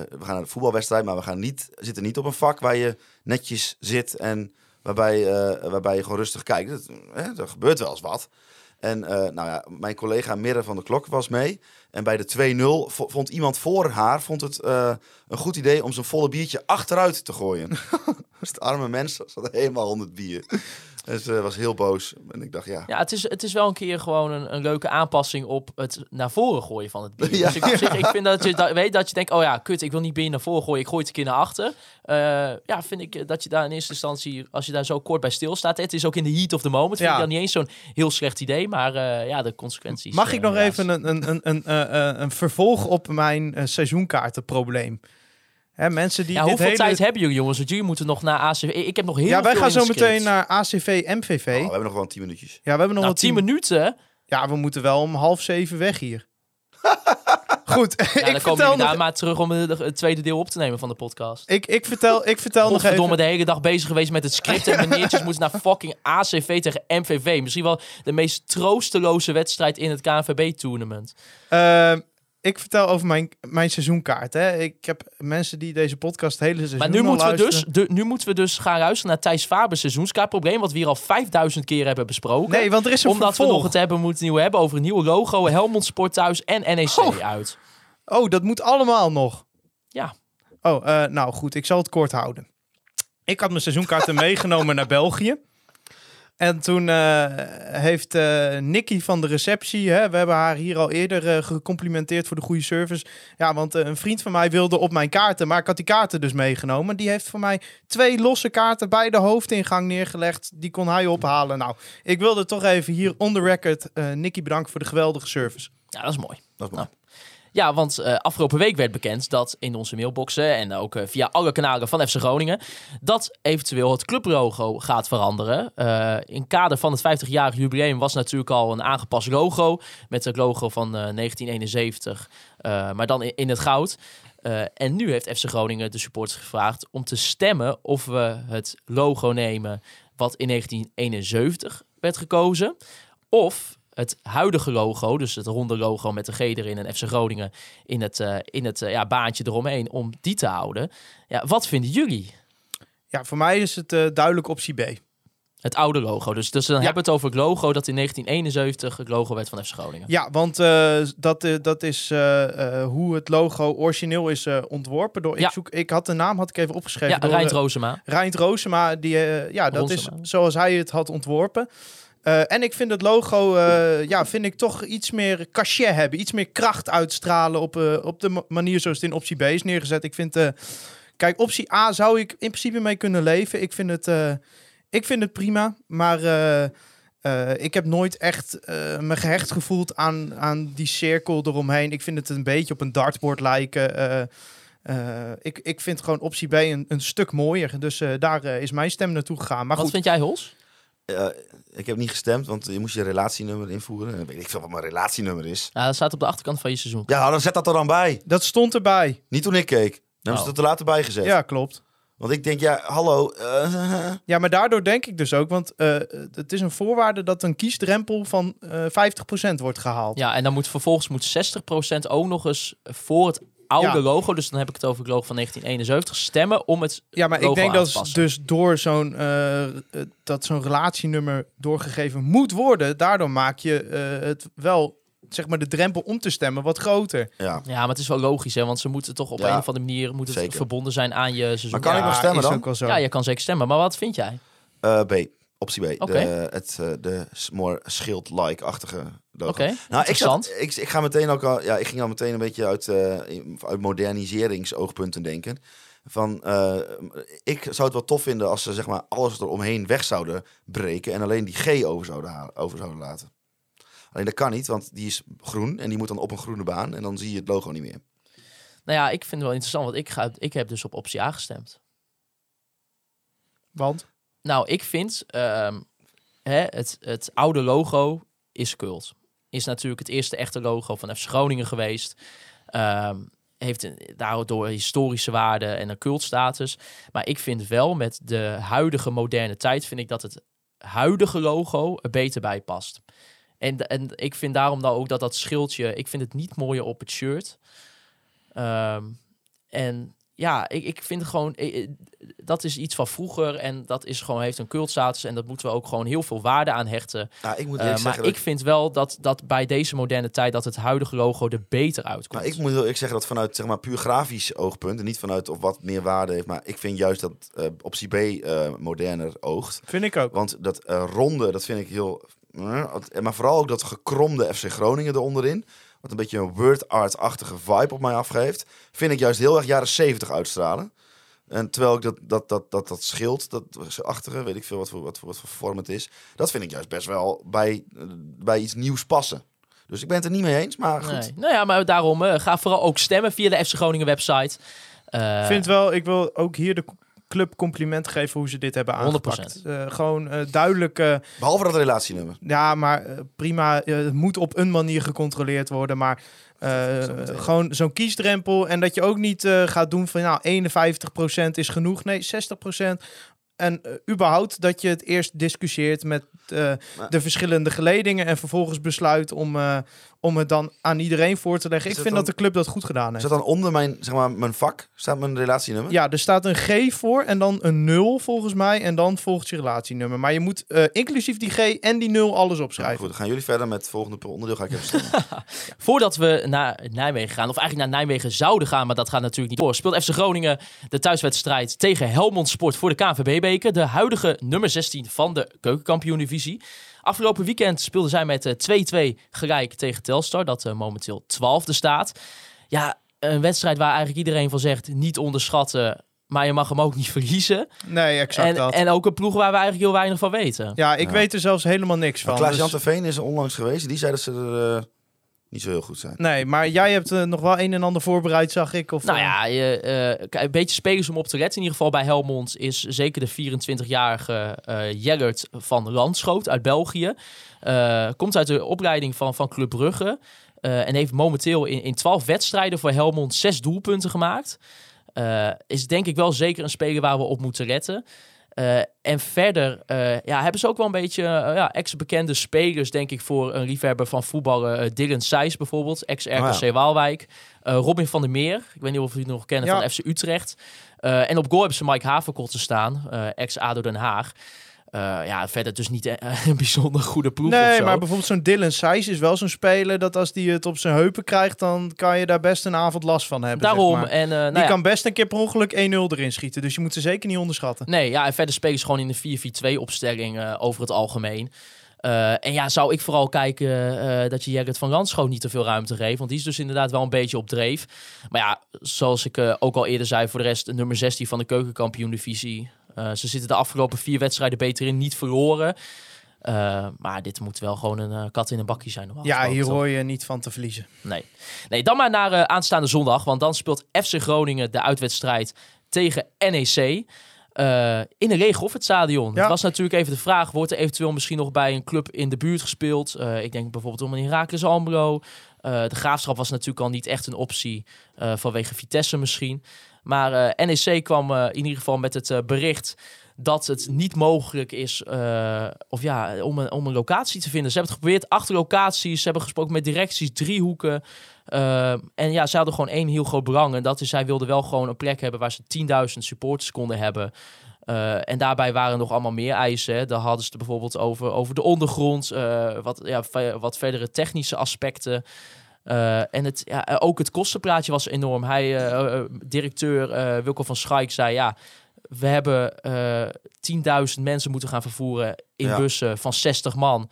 we gaan naar de voetbalwedstrijd, maar we gaan niet, zitten niet op een vak waar je netjes zit... en waarbij, eh, waarbij je gewoon rustig kijkt. Dat, hè, er gebeurt wel eens wat. En eh, nou ja, mijn collega Mirre van de Klok was mee. En bij de 2-0 vo- vond iemand voor haar vond het eh, een goed idee om zijn volle biertje achteruit te gooien. dus het arme mens zat helemaal onder het bier. Dus eh, was heel boos. En ik dacht, ja. Ja, het is, het is wel een keer gewoon een, een leuke aanpassing op het naar voren gooien van het bier. Ja. Dus ik, zich, ik vind dat je da- weet dat je denkt, oh ja, kut, ik wil niet bier naar voren gooien, ik gooi het een keer naar achter. Eh, ja, vind ik eh, dat je daar in eerste instantie, als je daar zo kort bij stilstaat, het is ook in de heat of the moment, vind Ja. ik dan niet eens zo'n heel slecht idee, maar eh, ja, de consequenties. Mag ik nog even een, een, een, een, eh, eh, een vervolg op mijn seizoenkaartenprobleem? Hè, mensen die Ja, dit hoeveel hele... tijd hebben jullie jongens? Want jullie moeten nog naar ACV. Ik heb nog heel ja, wij veel gaan zo meteen naar ACV MVV. Oh, we hebben nog wel 10 minuutjes. Ja, we hebben nog Nou, wel 10 tien minuten. Ja, we moeten wel om half zeven weg hier. Goed, Ja, ik, dan komen jullie daar nog, maar terug om het tweede deel op te nemen van de podcast. ik, ik vertel, ik vertel nog Godverdomme, even... de hele dag bezig geweest met het script. En meneertjes moeten naar fucking ACV tegen MVV. Misschien wel de meest troosteloze wedstrijd in het KNVB-tournament. Ehm, ik vertel over mijn, mijn seizoenkaart. Hè. Ik heb mensen die deze podcast hele seizoen Maar nu moeten, we dus, de, nu moeten we dus gaan luisteren naar Thijs Faber's seizoenskaartprobleem. Wat we hier al 5000 keer hebben besproken. Nee, want er is een Omdat we nog het hebben moeten nieuw hebben over een nieuwe logo. Helmond Sport thuis en NEC Oh. uit. Oh, dat moet allemaal nog. Ja. Oh, eh, nou goed, ik zal het kort houden. Ik had mijn seizoenkaarten meegenomen naar België. En toen eh, heeft eh Nicky van de receptie, hè, we hebben haar hier al eerder eh, gecomplimenteerd voor de goede service. Ja, want een vriend van mij wilde op mijn kaarten, maar ik had die kaarten dus meegenomen. Die heeft voor mij twee losse kaarten bij de hoofdingang neergelegd. Die kon hij ophalen. Nou, ik wilde toch even hier on the record eh Nicky bedanken voor de geweldige service. Ja, dat is mooi. Dat is mooi. Ja, want eh, afgelopen week werd bekend dat in onze mailboxen en ook eh, via alle kanalen van FC Groningen, dat eventueel het clublogo gaat veranderen. Eh, in kader van het 50-jarig jubileum was natuurlijk al een aangepast logo met het logo van eh, 1971, eh, maar dan in, in het goud. En nu heeft FC Groningen de supporters gevraagd om te stemmen of we het logo nemen wat in 1971 werd gekozen. Of het huidige logo, dus het ronde logo met de G erin en FC Groningen in het, eh, in het eh, ja, baantje eromheen, om die te houden. Ja, wat vinden jullie? Ja, voor mij is het eh, duidelijk optie B. Het oude logo. Dus, dus dan hebben we het over het logo dat in 1971 het logo werd van FC Groningen. Ja, want dat, dat is hoe het logo origineel is ontworpen. Door, Ja. ik, zoek, ik had de naam had ik even opgeschreven. Ja, door, Rijnt Roosema. Die, ja, dat Ronsema. is zoals hij het had ontworpen. Eh, en ik vind het logo, eh, ja, vind ik toch iets meer cachet hebben. Iets meer kracht uitstralen op, eh, op de ma- manier zoals het in optie B is neergezet. Ik vind, kijk, optie A zou ik in principe mee kunnen leven. Ik vind het, ik vind het prima, maar ik heb nooit echt me gehecht gevoeld aan, aan die cirkel eromheen. Ik vind het een beetje op een dartboard lijken. ik, ik vind gewoon optie B een, een stuk mooier. Dus daar is mijn stem naartoe gegaan. Maar Wat goed, vind jij, Hols? Eh, ik heb niet gestemd, want je moest je relatienummer invoeren. En weet ik veel wat mijn relatienummer is. Ja, dat staat op de achterkant van je seizoen. Ja, dan zet dat er dan bij. Dat stond erbij. Niet toen ik keek. Dan hebben ze Oh. dat er later bij gezet. Ja, klopt. Want ik denk, ja, hallo. eh, Ja, maar daardoor denk ik dus ook, want eh, het is een voorwaarde dat een kiesdrempel van eh 50% wordt gehaald. Ja, en dan moet vervolgens moet 60% ook nog eens voor het oude Ja. logo, dus dan heb ik het over het logo van 1971, stemmen om het Ja, maar ik denk dat dus door zo'n eh, eh, dat zo'n relatienummer doorgegeven moet worden, daardoor maak je eh, het wel zeg maar de drempel om te stemmen wat groter. ja. Ja, maar het is wel logisch, hè, want ze moeten toch op Ja, een of andere manier moet het zeker. verbonden zijn aan je seizoen. Maar kan ja, ik nog stemmen dan? ook wel zo. Ja, je kan zeker stemmen. Maar wat vind jij? Eh, B. Optie B. Oké. De, het, de more schild-like-achtige logo. Oké, Nou, ik, zat, ik, ik ga meteen ook al, ja, ik ging al meteen een beetje uit, eh, uit moderniseringsoogpunten denken. Van, eh, ik zou het wel tof vinden als ze zeg maar alles eromheen weg zouden breken en alleen die G over zouden, halen, over zouden laten. Alleen dat kan niet, want die is groen en die moet dan op een groene baan en dan zie je het logo niet meer. Nou ja, ik vind het wel interessant, want ik, ga, ik heb dus op optie A gestemd. Want Nou, ik vind ehm, hè, het, het oude logo is cult. Is natuurlijk het eerste echte logo van FC Groningen geweest. Ehm, heeft een, daardoor historische waarde en een cultstatus. Maar ik vind wel met de huidige moderne tijd... vind ik dat het huidige logo er beter bij past. En, en ik vind daarom dan ook dat dat schildje... Ik vind het niet mooier op het shirt. Ehm, en ja, ik, ik vind het gewoon... eh, eh, dat is iets van vroeger en dat is gewoon, heeft een cultstatus. En dat moeten we ook gewoon heel veel waarde aan hechten. Nou, ik moet Eh, maar zeggen, ik vind wel dat, dat bij deze moderne tijd... dat het huidige logo er beter uitkomt. Nou, ik moet heel eerlijk zeggen dat vanuit zeg maar, puur grafisch oogpunt, en niet vanuit of wat meer waarde heeft, maar ik vind juist dat eh, optie B eh, moderner oogt. vind ik ook. Want dat ronde, dat vind ik heel... Maar vooral ook dat gekromde FC Groningen eronderin, wat een beetje een word art-achtige vibe op mij afgeeft, vind ik juist heel erg jaren 70 uitstralen. En terwijl ik dat, dat, dat, dat, dat schild, dat achtige, weet ik veel wat voor, wat, voor, wat voor vorm het is, dat vind ik juist best wel bij, eh, bij iets nieuws passen. Dus ik ben het er niet mee eens, maar goed. Nee. Nou ja, maar daarom eh, ga vooral ook stemmen via de FC Groningen website. Eh, Ik vind wel, ik wil ook hier de club compliment geven hoe ze dit hebben 100%. aangepakt. Eh, gewoon eh, duidelijk, eh, Behalve dat relatienummer. ja, maar eh, prima. het moet op een manier gecontroleerd worden, maar eh, gewoon zo'n kiesdrempel en dat je ook niet eh, gaat doen van nou 51% is genoeg, nee 60%. En überhaupt dat je het eerst discussieert met eh, de verschillende geledingen en vervolgens besluit om, eh, om het dan aan iedereen voor te leggen. Is Ik dat vind dat de club dat goed gedaan Is heeft. dat dan onder mijn, zeg maar, mijn vak? Staat mijn relatienummer? Ja, er staat een G voor en dan een 0 volgens mij. En dan volgt je relatienummer. Maar je moet eh, inclusief die G en die 0 alles opschrijven. goed, dan gaan jullie verder met het volgende onderdeel. Ga ik even. Voordat we naar Nijmegen gaan, of eigenlijk naar Nijmegen zouden gaan, maar dat gaat natuurlijk niet door. Speelt FC Groningen de thuiswedstrijd tegen Helmond Sport voor de KNVB-beker. De huidige nummer 16 van de keukenkampioen-divisie. Afgelopen weekend speelden zij met eh, 2-2 gelijk tegen Telstar, dat eh, momenteel 12e staat. Ja, een wedstrijd waar eigenlijk iedereen van zegt, niet onderschatten, maar je mag hem ook niet verliezen. Nee, exact En, dat. en ook een ploeg waar we eigenlijk heel weinig van weten. ja, ik Ja. weet er zelfs helemaal niks van. Klaas dus- Terveen is er onlangs geweest. Die zei dat ze er eh, niet zo heel goed zijn. Nee, maar jij hebt eh, nog wel een en ander voorbereid, zag ik. Of, Nou eh, ja, je, eh, een beetje spelers om op te letten. In ieder geval bij Helmond is zeker de 24-jarige eh Jellert van Landschoot uit België. Eh, komt uit de opleiding van, van Club Brugge. eh, en heeft momenteel in, in 12 wedstrijden voor Helmond zes doelpunten gemaakt. Eh, is denk ik wel zeker een speler waar we op moeten letten. Eh, en verder eh, ja, hebben ze ook wel een beetje eh, ja, ex-bekende spelers, denk ik, voor een liefhebber van voetballen. Dylan Seys bijvoorbeeld, ex-RKC Oh Waalwijk. Robin van der Meer, ik weet niet of jullie het nog kennen, Ja. van FC Utrecht. En op goal hebben ze Mike Haverkotten staan, eh, ex-ADO Den Haag. Eh, ja, verder dus niet eh, een bijzonder goede ploeg of Nee, maar bijvoorbeeld zo'n Dylan Seys is wel zo'n speler dat als die het op zijn heupen krijgt, dan kan je daar best een avond last van hebben. zeg Daarom, maar. en nou Die ja, kan best een keer per ongeluk 1-0 erin schieten. Dus je moet ze zeker niet onderschatten. Nee, ja, en verder spelen ze gewoon in de 4-4-2 opstelling over het algemeen. En ja, zou ik vooral kijken dat je Gerrit van Landschoot niet te veel ruimte geeft. Want die is dus inderdaad wel een beetje op dreef. Maar ja, zoals ik ook al eerder zei, voor de rest nummer 16 van de keukenkampioen-divisie. Eh, ze zitten de afgelopen vier wedstrijden beter in, niet verloren. Eh, maar dit moet wel gewoon een eh, kat in een bakje zijn. normaal Ja, hier hoor je niet van te verliezen. Nee. nee, dan maar naar aanstaande zondag. Want dan speelt FC Groningen de uitwedstrijd tegen NEC. in een lege of het stadion. Ja. Het was natuurlijk even de vraag, wordt er eventueel misschien nog bij een club in de buurt gespeeld? Ik denk bijvoorbeeld om een Heracles Almelo. De Graafschap was natuurlijk al niet echt een optie vanwege Vitesse misschien. Maar eh, NEC kwam eh, in ieder geval met het eh, bericht dat het niet mogelijk is of ja, om, een, om een locatie te vinden. Ze hebben het geprobeerd, acht locaties. Ze hebben gesproken met directies, driehoeken. Eh, en ja, ze hadden gewoon één heel groot belang. En dat is, zij wilden wel gewoon een plek hebben waar ze 10.000 supporters konden hebben. En daarbij waren nog allemaal meer eisen. Hè. Daar hadden ze het bijvoorbeeld over, over de ondergrond, wat, ja, wat verdere technische aspecten. Eh, en het, ja, ook het kostenplaatje was enorm. Hij, eh, eh, directeur eh, Wilco van Schaik zei, ja, we hebben eh 10.000 mensen moeten gaan vervoeren in Ja. bussen van 60 man.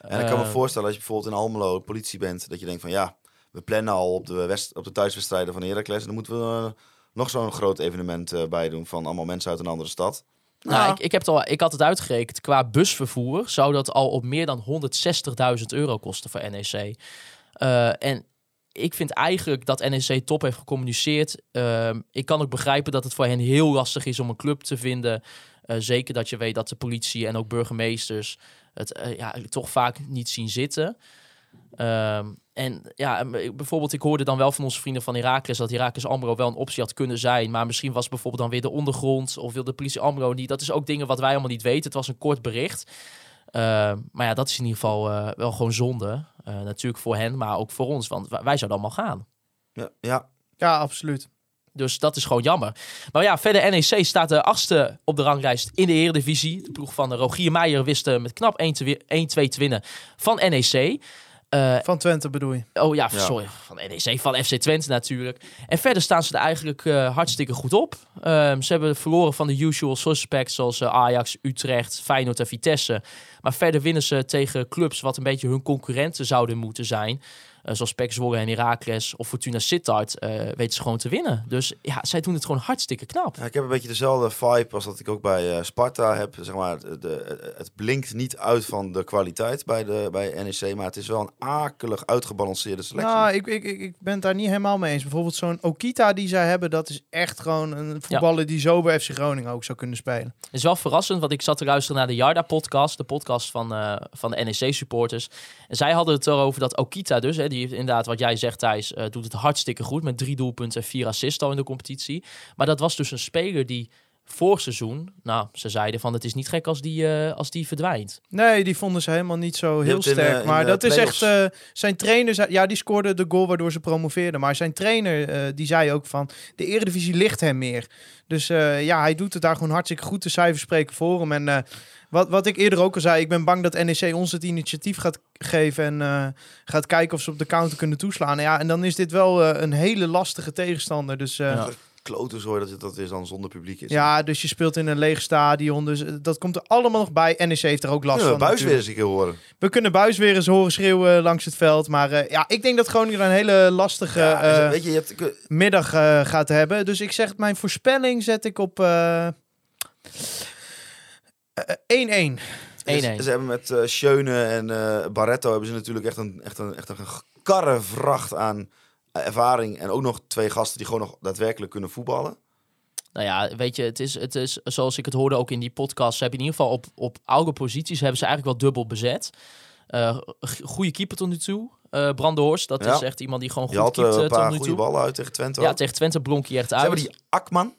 En ik kan me Eh, voorstellen, als je bijvoorbeeld in Almelo politie bent, dat je denkt van ja, we plannen al op de, west, op de thuiswedstrijden van Heracles. En dan moeten we eh, nog zo'n groot evenement eh, bij doen van allemaal mensen uit een andere stad. Nou, ik, ik, heb het al, ik had het uitgerekend. Qua busvervoer zou dat al op meer dan 160.000 euro kosten voor NEC. Eh, en ik vind eigenlijk dat NEC top heeft gecommuniceerd. Ehm, ik kan ook begrijpen dat het voor hen heel lastig is om een club te vinden. Eh, zeker dat je weet dat de politie en ook burgemeesters het eh, ja, toch vaak niet zien zitten. Ehm, en ja, bijvoorbeeld, ik hoorde dan wel van onze vrienden van Heracles dat Heracles Almelo wel een optie had kunnen zijn. Maar misschien was bijvoorbeeld dan weer de ondergrond of wil de politie Almelo niet. Dat is ook dingen wat wij allemaal niet weten. Het was een kort bericht. Ehm, maar ja, dat is in ieder geval eh, wel gewoon zonde. Eh, natuurlijk voor hen, maar ook voor ons. Want wij zouden allemaal gaan. Ja, ja. Ja, absoluut. Dus dat is gewoon jammer. Maar ja, verder NEC staat de achtste op de ranglijst in de Eredivisie. De ploeg van Rogier Meijer wist eh, met knap 1-2 te winnen van NEC. Eh, Van Twente bedoel je. Oh ja, Ja. sorry. Van NEC, van FC Twente natuurlijk. En verder staan ze er eigenlijk eh, hartstikke goed op. Ehm, ze hebben verloren van de usual suspects zoals eh, Ajax, Utrecht, Feyenoord en Vitesse. Maar verder winnen ze tegen clubs wat een beetje hun concurrenten zouden moeten zijn. Eh, zoals PEC Zwolle en Heracles of Fortuna Sittard eh, weten ze gewoon te winnen. Dus ja, zij doen het gewoon hartstikke knap. Ja, ik heb een beetje dezelfde vibe als dat ik ook bij eh, Sparta heb. Zeg maar, de, het blinkt niet uit van de kwaliteit bij, de, bij NEC, maar het is wel een akelig uitgebalanceerde selectie. Nou, ik, ik, ik, ben het daar niet helemaal mee eens. Bijvoorbeeld zo'n Okita die zij hebben, dat is echt gewoon een voetballer die zo bij FC Groningen ook zou kunnen spelen. Het is wel verrassend, want ik zat te luisteren naar de Jarda-podcast, de podcast van, eh, van de NEC-supporters. En zij hadden het erover dat Okita dus, hè, die heeft inderdaad, wat jij zegt Thijs, eh, doet het hartstikke goed met drie doelpunten en vier assists al in de competitie. Maar dat was dus een speler die vorig seizoen, nou, ze zeiden van het is niet gek als die, eh, als die verdwijnt. Nee, die vonden ze helemaal niet zo heel sterk. eh, maar dat is echt... eh, zijn trainer... Ja, die scoorde de goal waardoor ze promoveerden. Maar zijn trainer, eh, die zei ook van... De Eredivisie ligt hem meer. Dus eh, ja, hij doet het daar gewoon hartstikke goed. De cijfers spreken voor hem. En eh, wat, wat ik eerder ook al zei... Ik ben bang dat NEC ons het initiatief gaat geven... En eh, gaat kijken of ze op de counter kunnen toeslaan. Ja, en dan is dit wel eh, een hele lastige tegenstander. Dus... eh, Ja. Kloten zo dat het dat is dan zonder publiek is. Ja, dus je speelt in een leeg stadion. Dus dat komt er allemaal nog bij. NEC heeft er ook last we van. Buis weer natuurlijk. eens een keer horen. We kunnen Buis weer eens horen schreeuwen langs het veld. Maar ja, ik denk dat Groningen een hele lastige Ja, weet je, je hebt, middag gaat hebben. Dus ik zeg, mijn voorspelling zet ik op 1-1. 1-1. Ze, ze hebben met eh Schöne en eh, Barretto hebben ze natuurlijk echt een, echt een, echt een karrevracht aan eh, ervaring. En ook nog twee gasten die gewoon nog daadwerkelijk kunnen voetballen. Nou ja, weet je, het is, het is zoals ik het hoorde ook in die podcast. Ze hebben in ieder geval op, op oude posities hebben ze eigenlijk wel dubbel bezet. Eh g- goede keeper tot nu toe. Eh Brandehorst, dat Ja. is echt iemand die gewoon Je goed had eh, keept eh, een tot paar nu goede toe. ballen uit tegen Twente. Ja, ook. tegen Twente blonk hij echt Ze uit. hebben die Akman.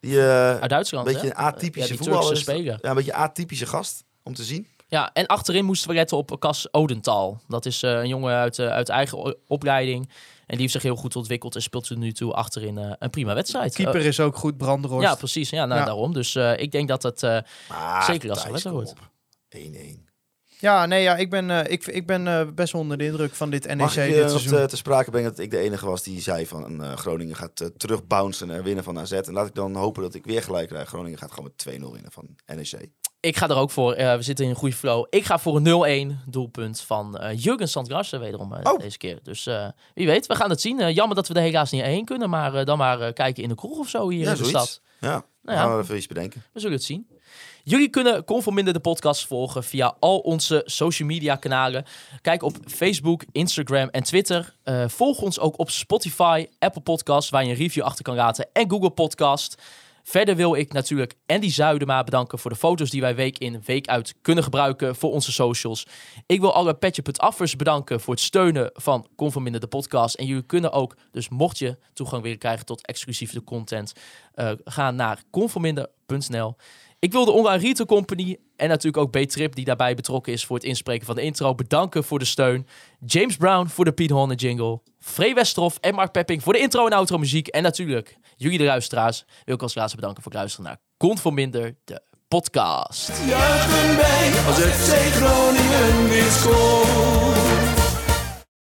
Die eh, Uit Duitsland, een beetje hè? een atypische Ja, voetballer speler. Ja, een beetje atypische gast om te zien. Ja, en achterin moesten we letten op Cas Odental. Dat is eh, een jongen uit, eh, uit eigen opleiding. En die heeft zich heel goed ontwikkeld en speelt tot nu toe achterin eh, een prima wedstrijd. Keeper is ook goed, Branderhorst. ja, precies. Ja, nou, Ja. daarom. Dus eh, ik denk dat het... eh, Zeker als het Thijs, lekker kom wordt. op. 1-1. Ja, nee, ja, ik ben, eh, ik, ik ben eh, best onder de indruk van dit NEC Mag ik dit seizoen. te, te sprake brengen dat ik de enige was die zei van eh, Groningen gaat uh, terugbouncen en winnen van AZ. En laat ik dan hopen dat ik weer gelijk krijg. Groningen gaat gewoon met 2-0 winnen van E NEC. ik ga er ook voor. Eh, we zitten in een goede flow. Ik ga voor een 0-1 doelpunt van eh Jurgen Sandgrassen wederom Oh. deze keer. Dus eh, wie weet, we gaan het zien. Jammer dat we er helaas niet heen kunnen. Maar eh, dan maar eh, kijken in de kroeg of zo hier Ja, in de zoiets. stad. Ja, dan Nou ja. gaan we even iets bedenken. We zullen het zien. Jullie kunnen Conforminder de podcast volgen via al onze social media kanalen. Kijk op Facebook, Instagram en Twitter. Eh, volg ons ook op Spotify, Apple Podcast, waar je een review achter kan laten, en Google Podcast. Verder wil ik natuurlijk Andy Zuidema bedanken voor de foto's die wij week in, week uit kunnen gebruiken voor onze socials. Ik wil alle Petje.affers bedanken voor het steunen van Conforminder de podcast. En jullie kunnen ook, dus mocht je toegang willen krijgen tot exclusieve content, eh, gaan naar conforminder.nl. Ik wil de Online Retail Company en natuurlijk ook B-Trip, die daarbij betrokken is voor het inspreken van de intro, bedanken voor de steun. James Brown voor de Piet Horne jingle. Free Westerhof en Mark Pepping voor de intro en outro muziek. En natuurlijk jullie de luisteraars wil ik als laatste bedanken voor het luisteren naar Conforminder, de podcast. Juichen wij als Groningen.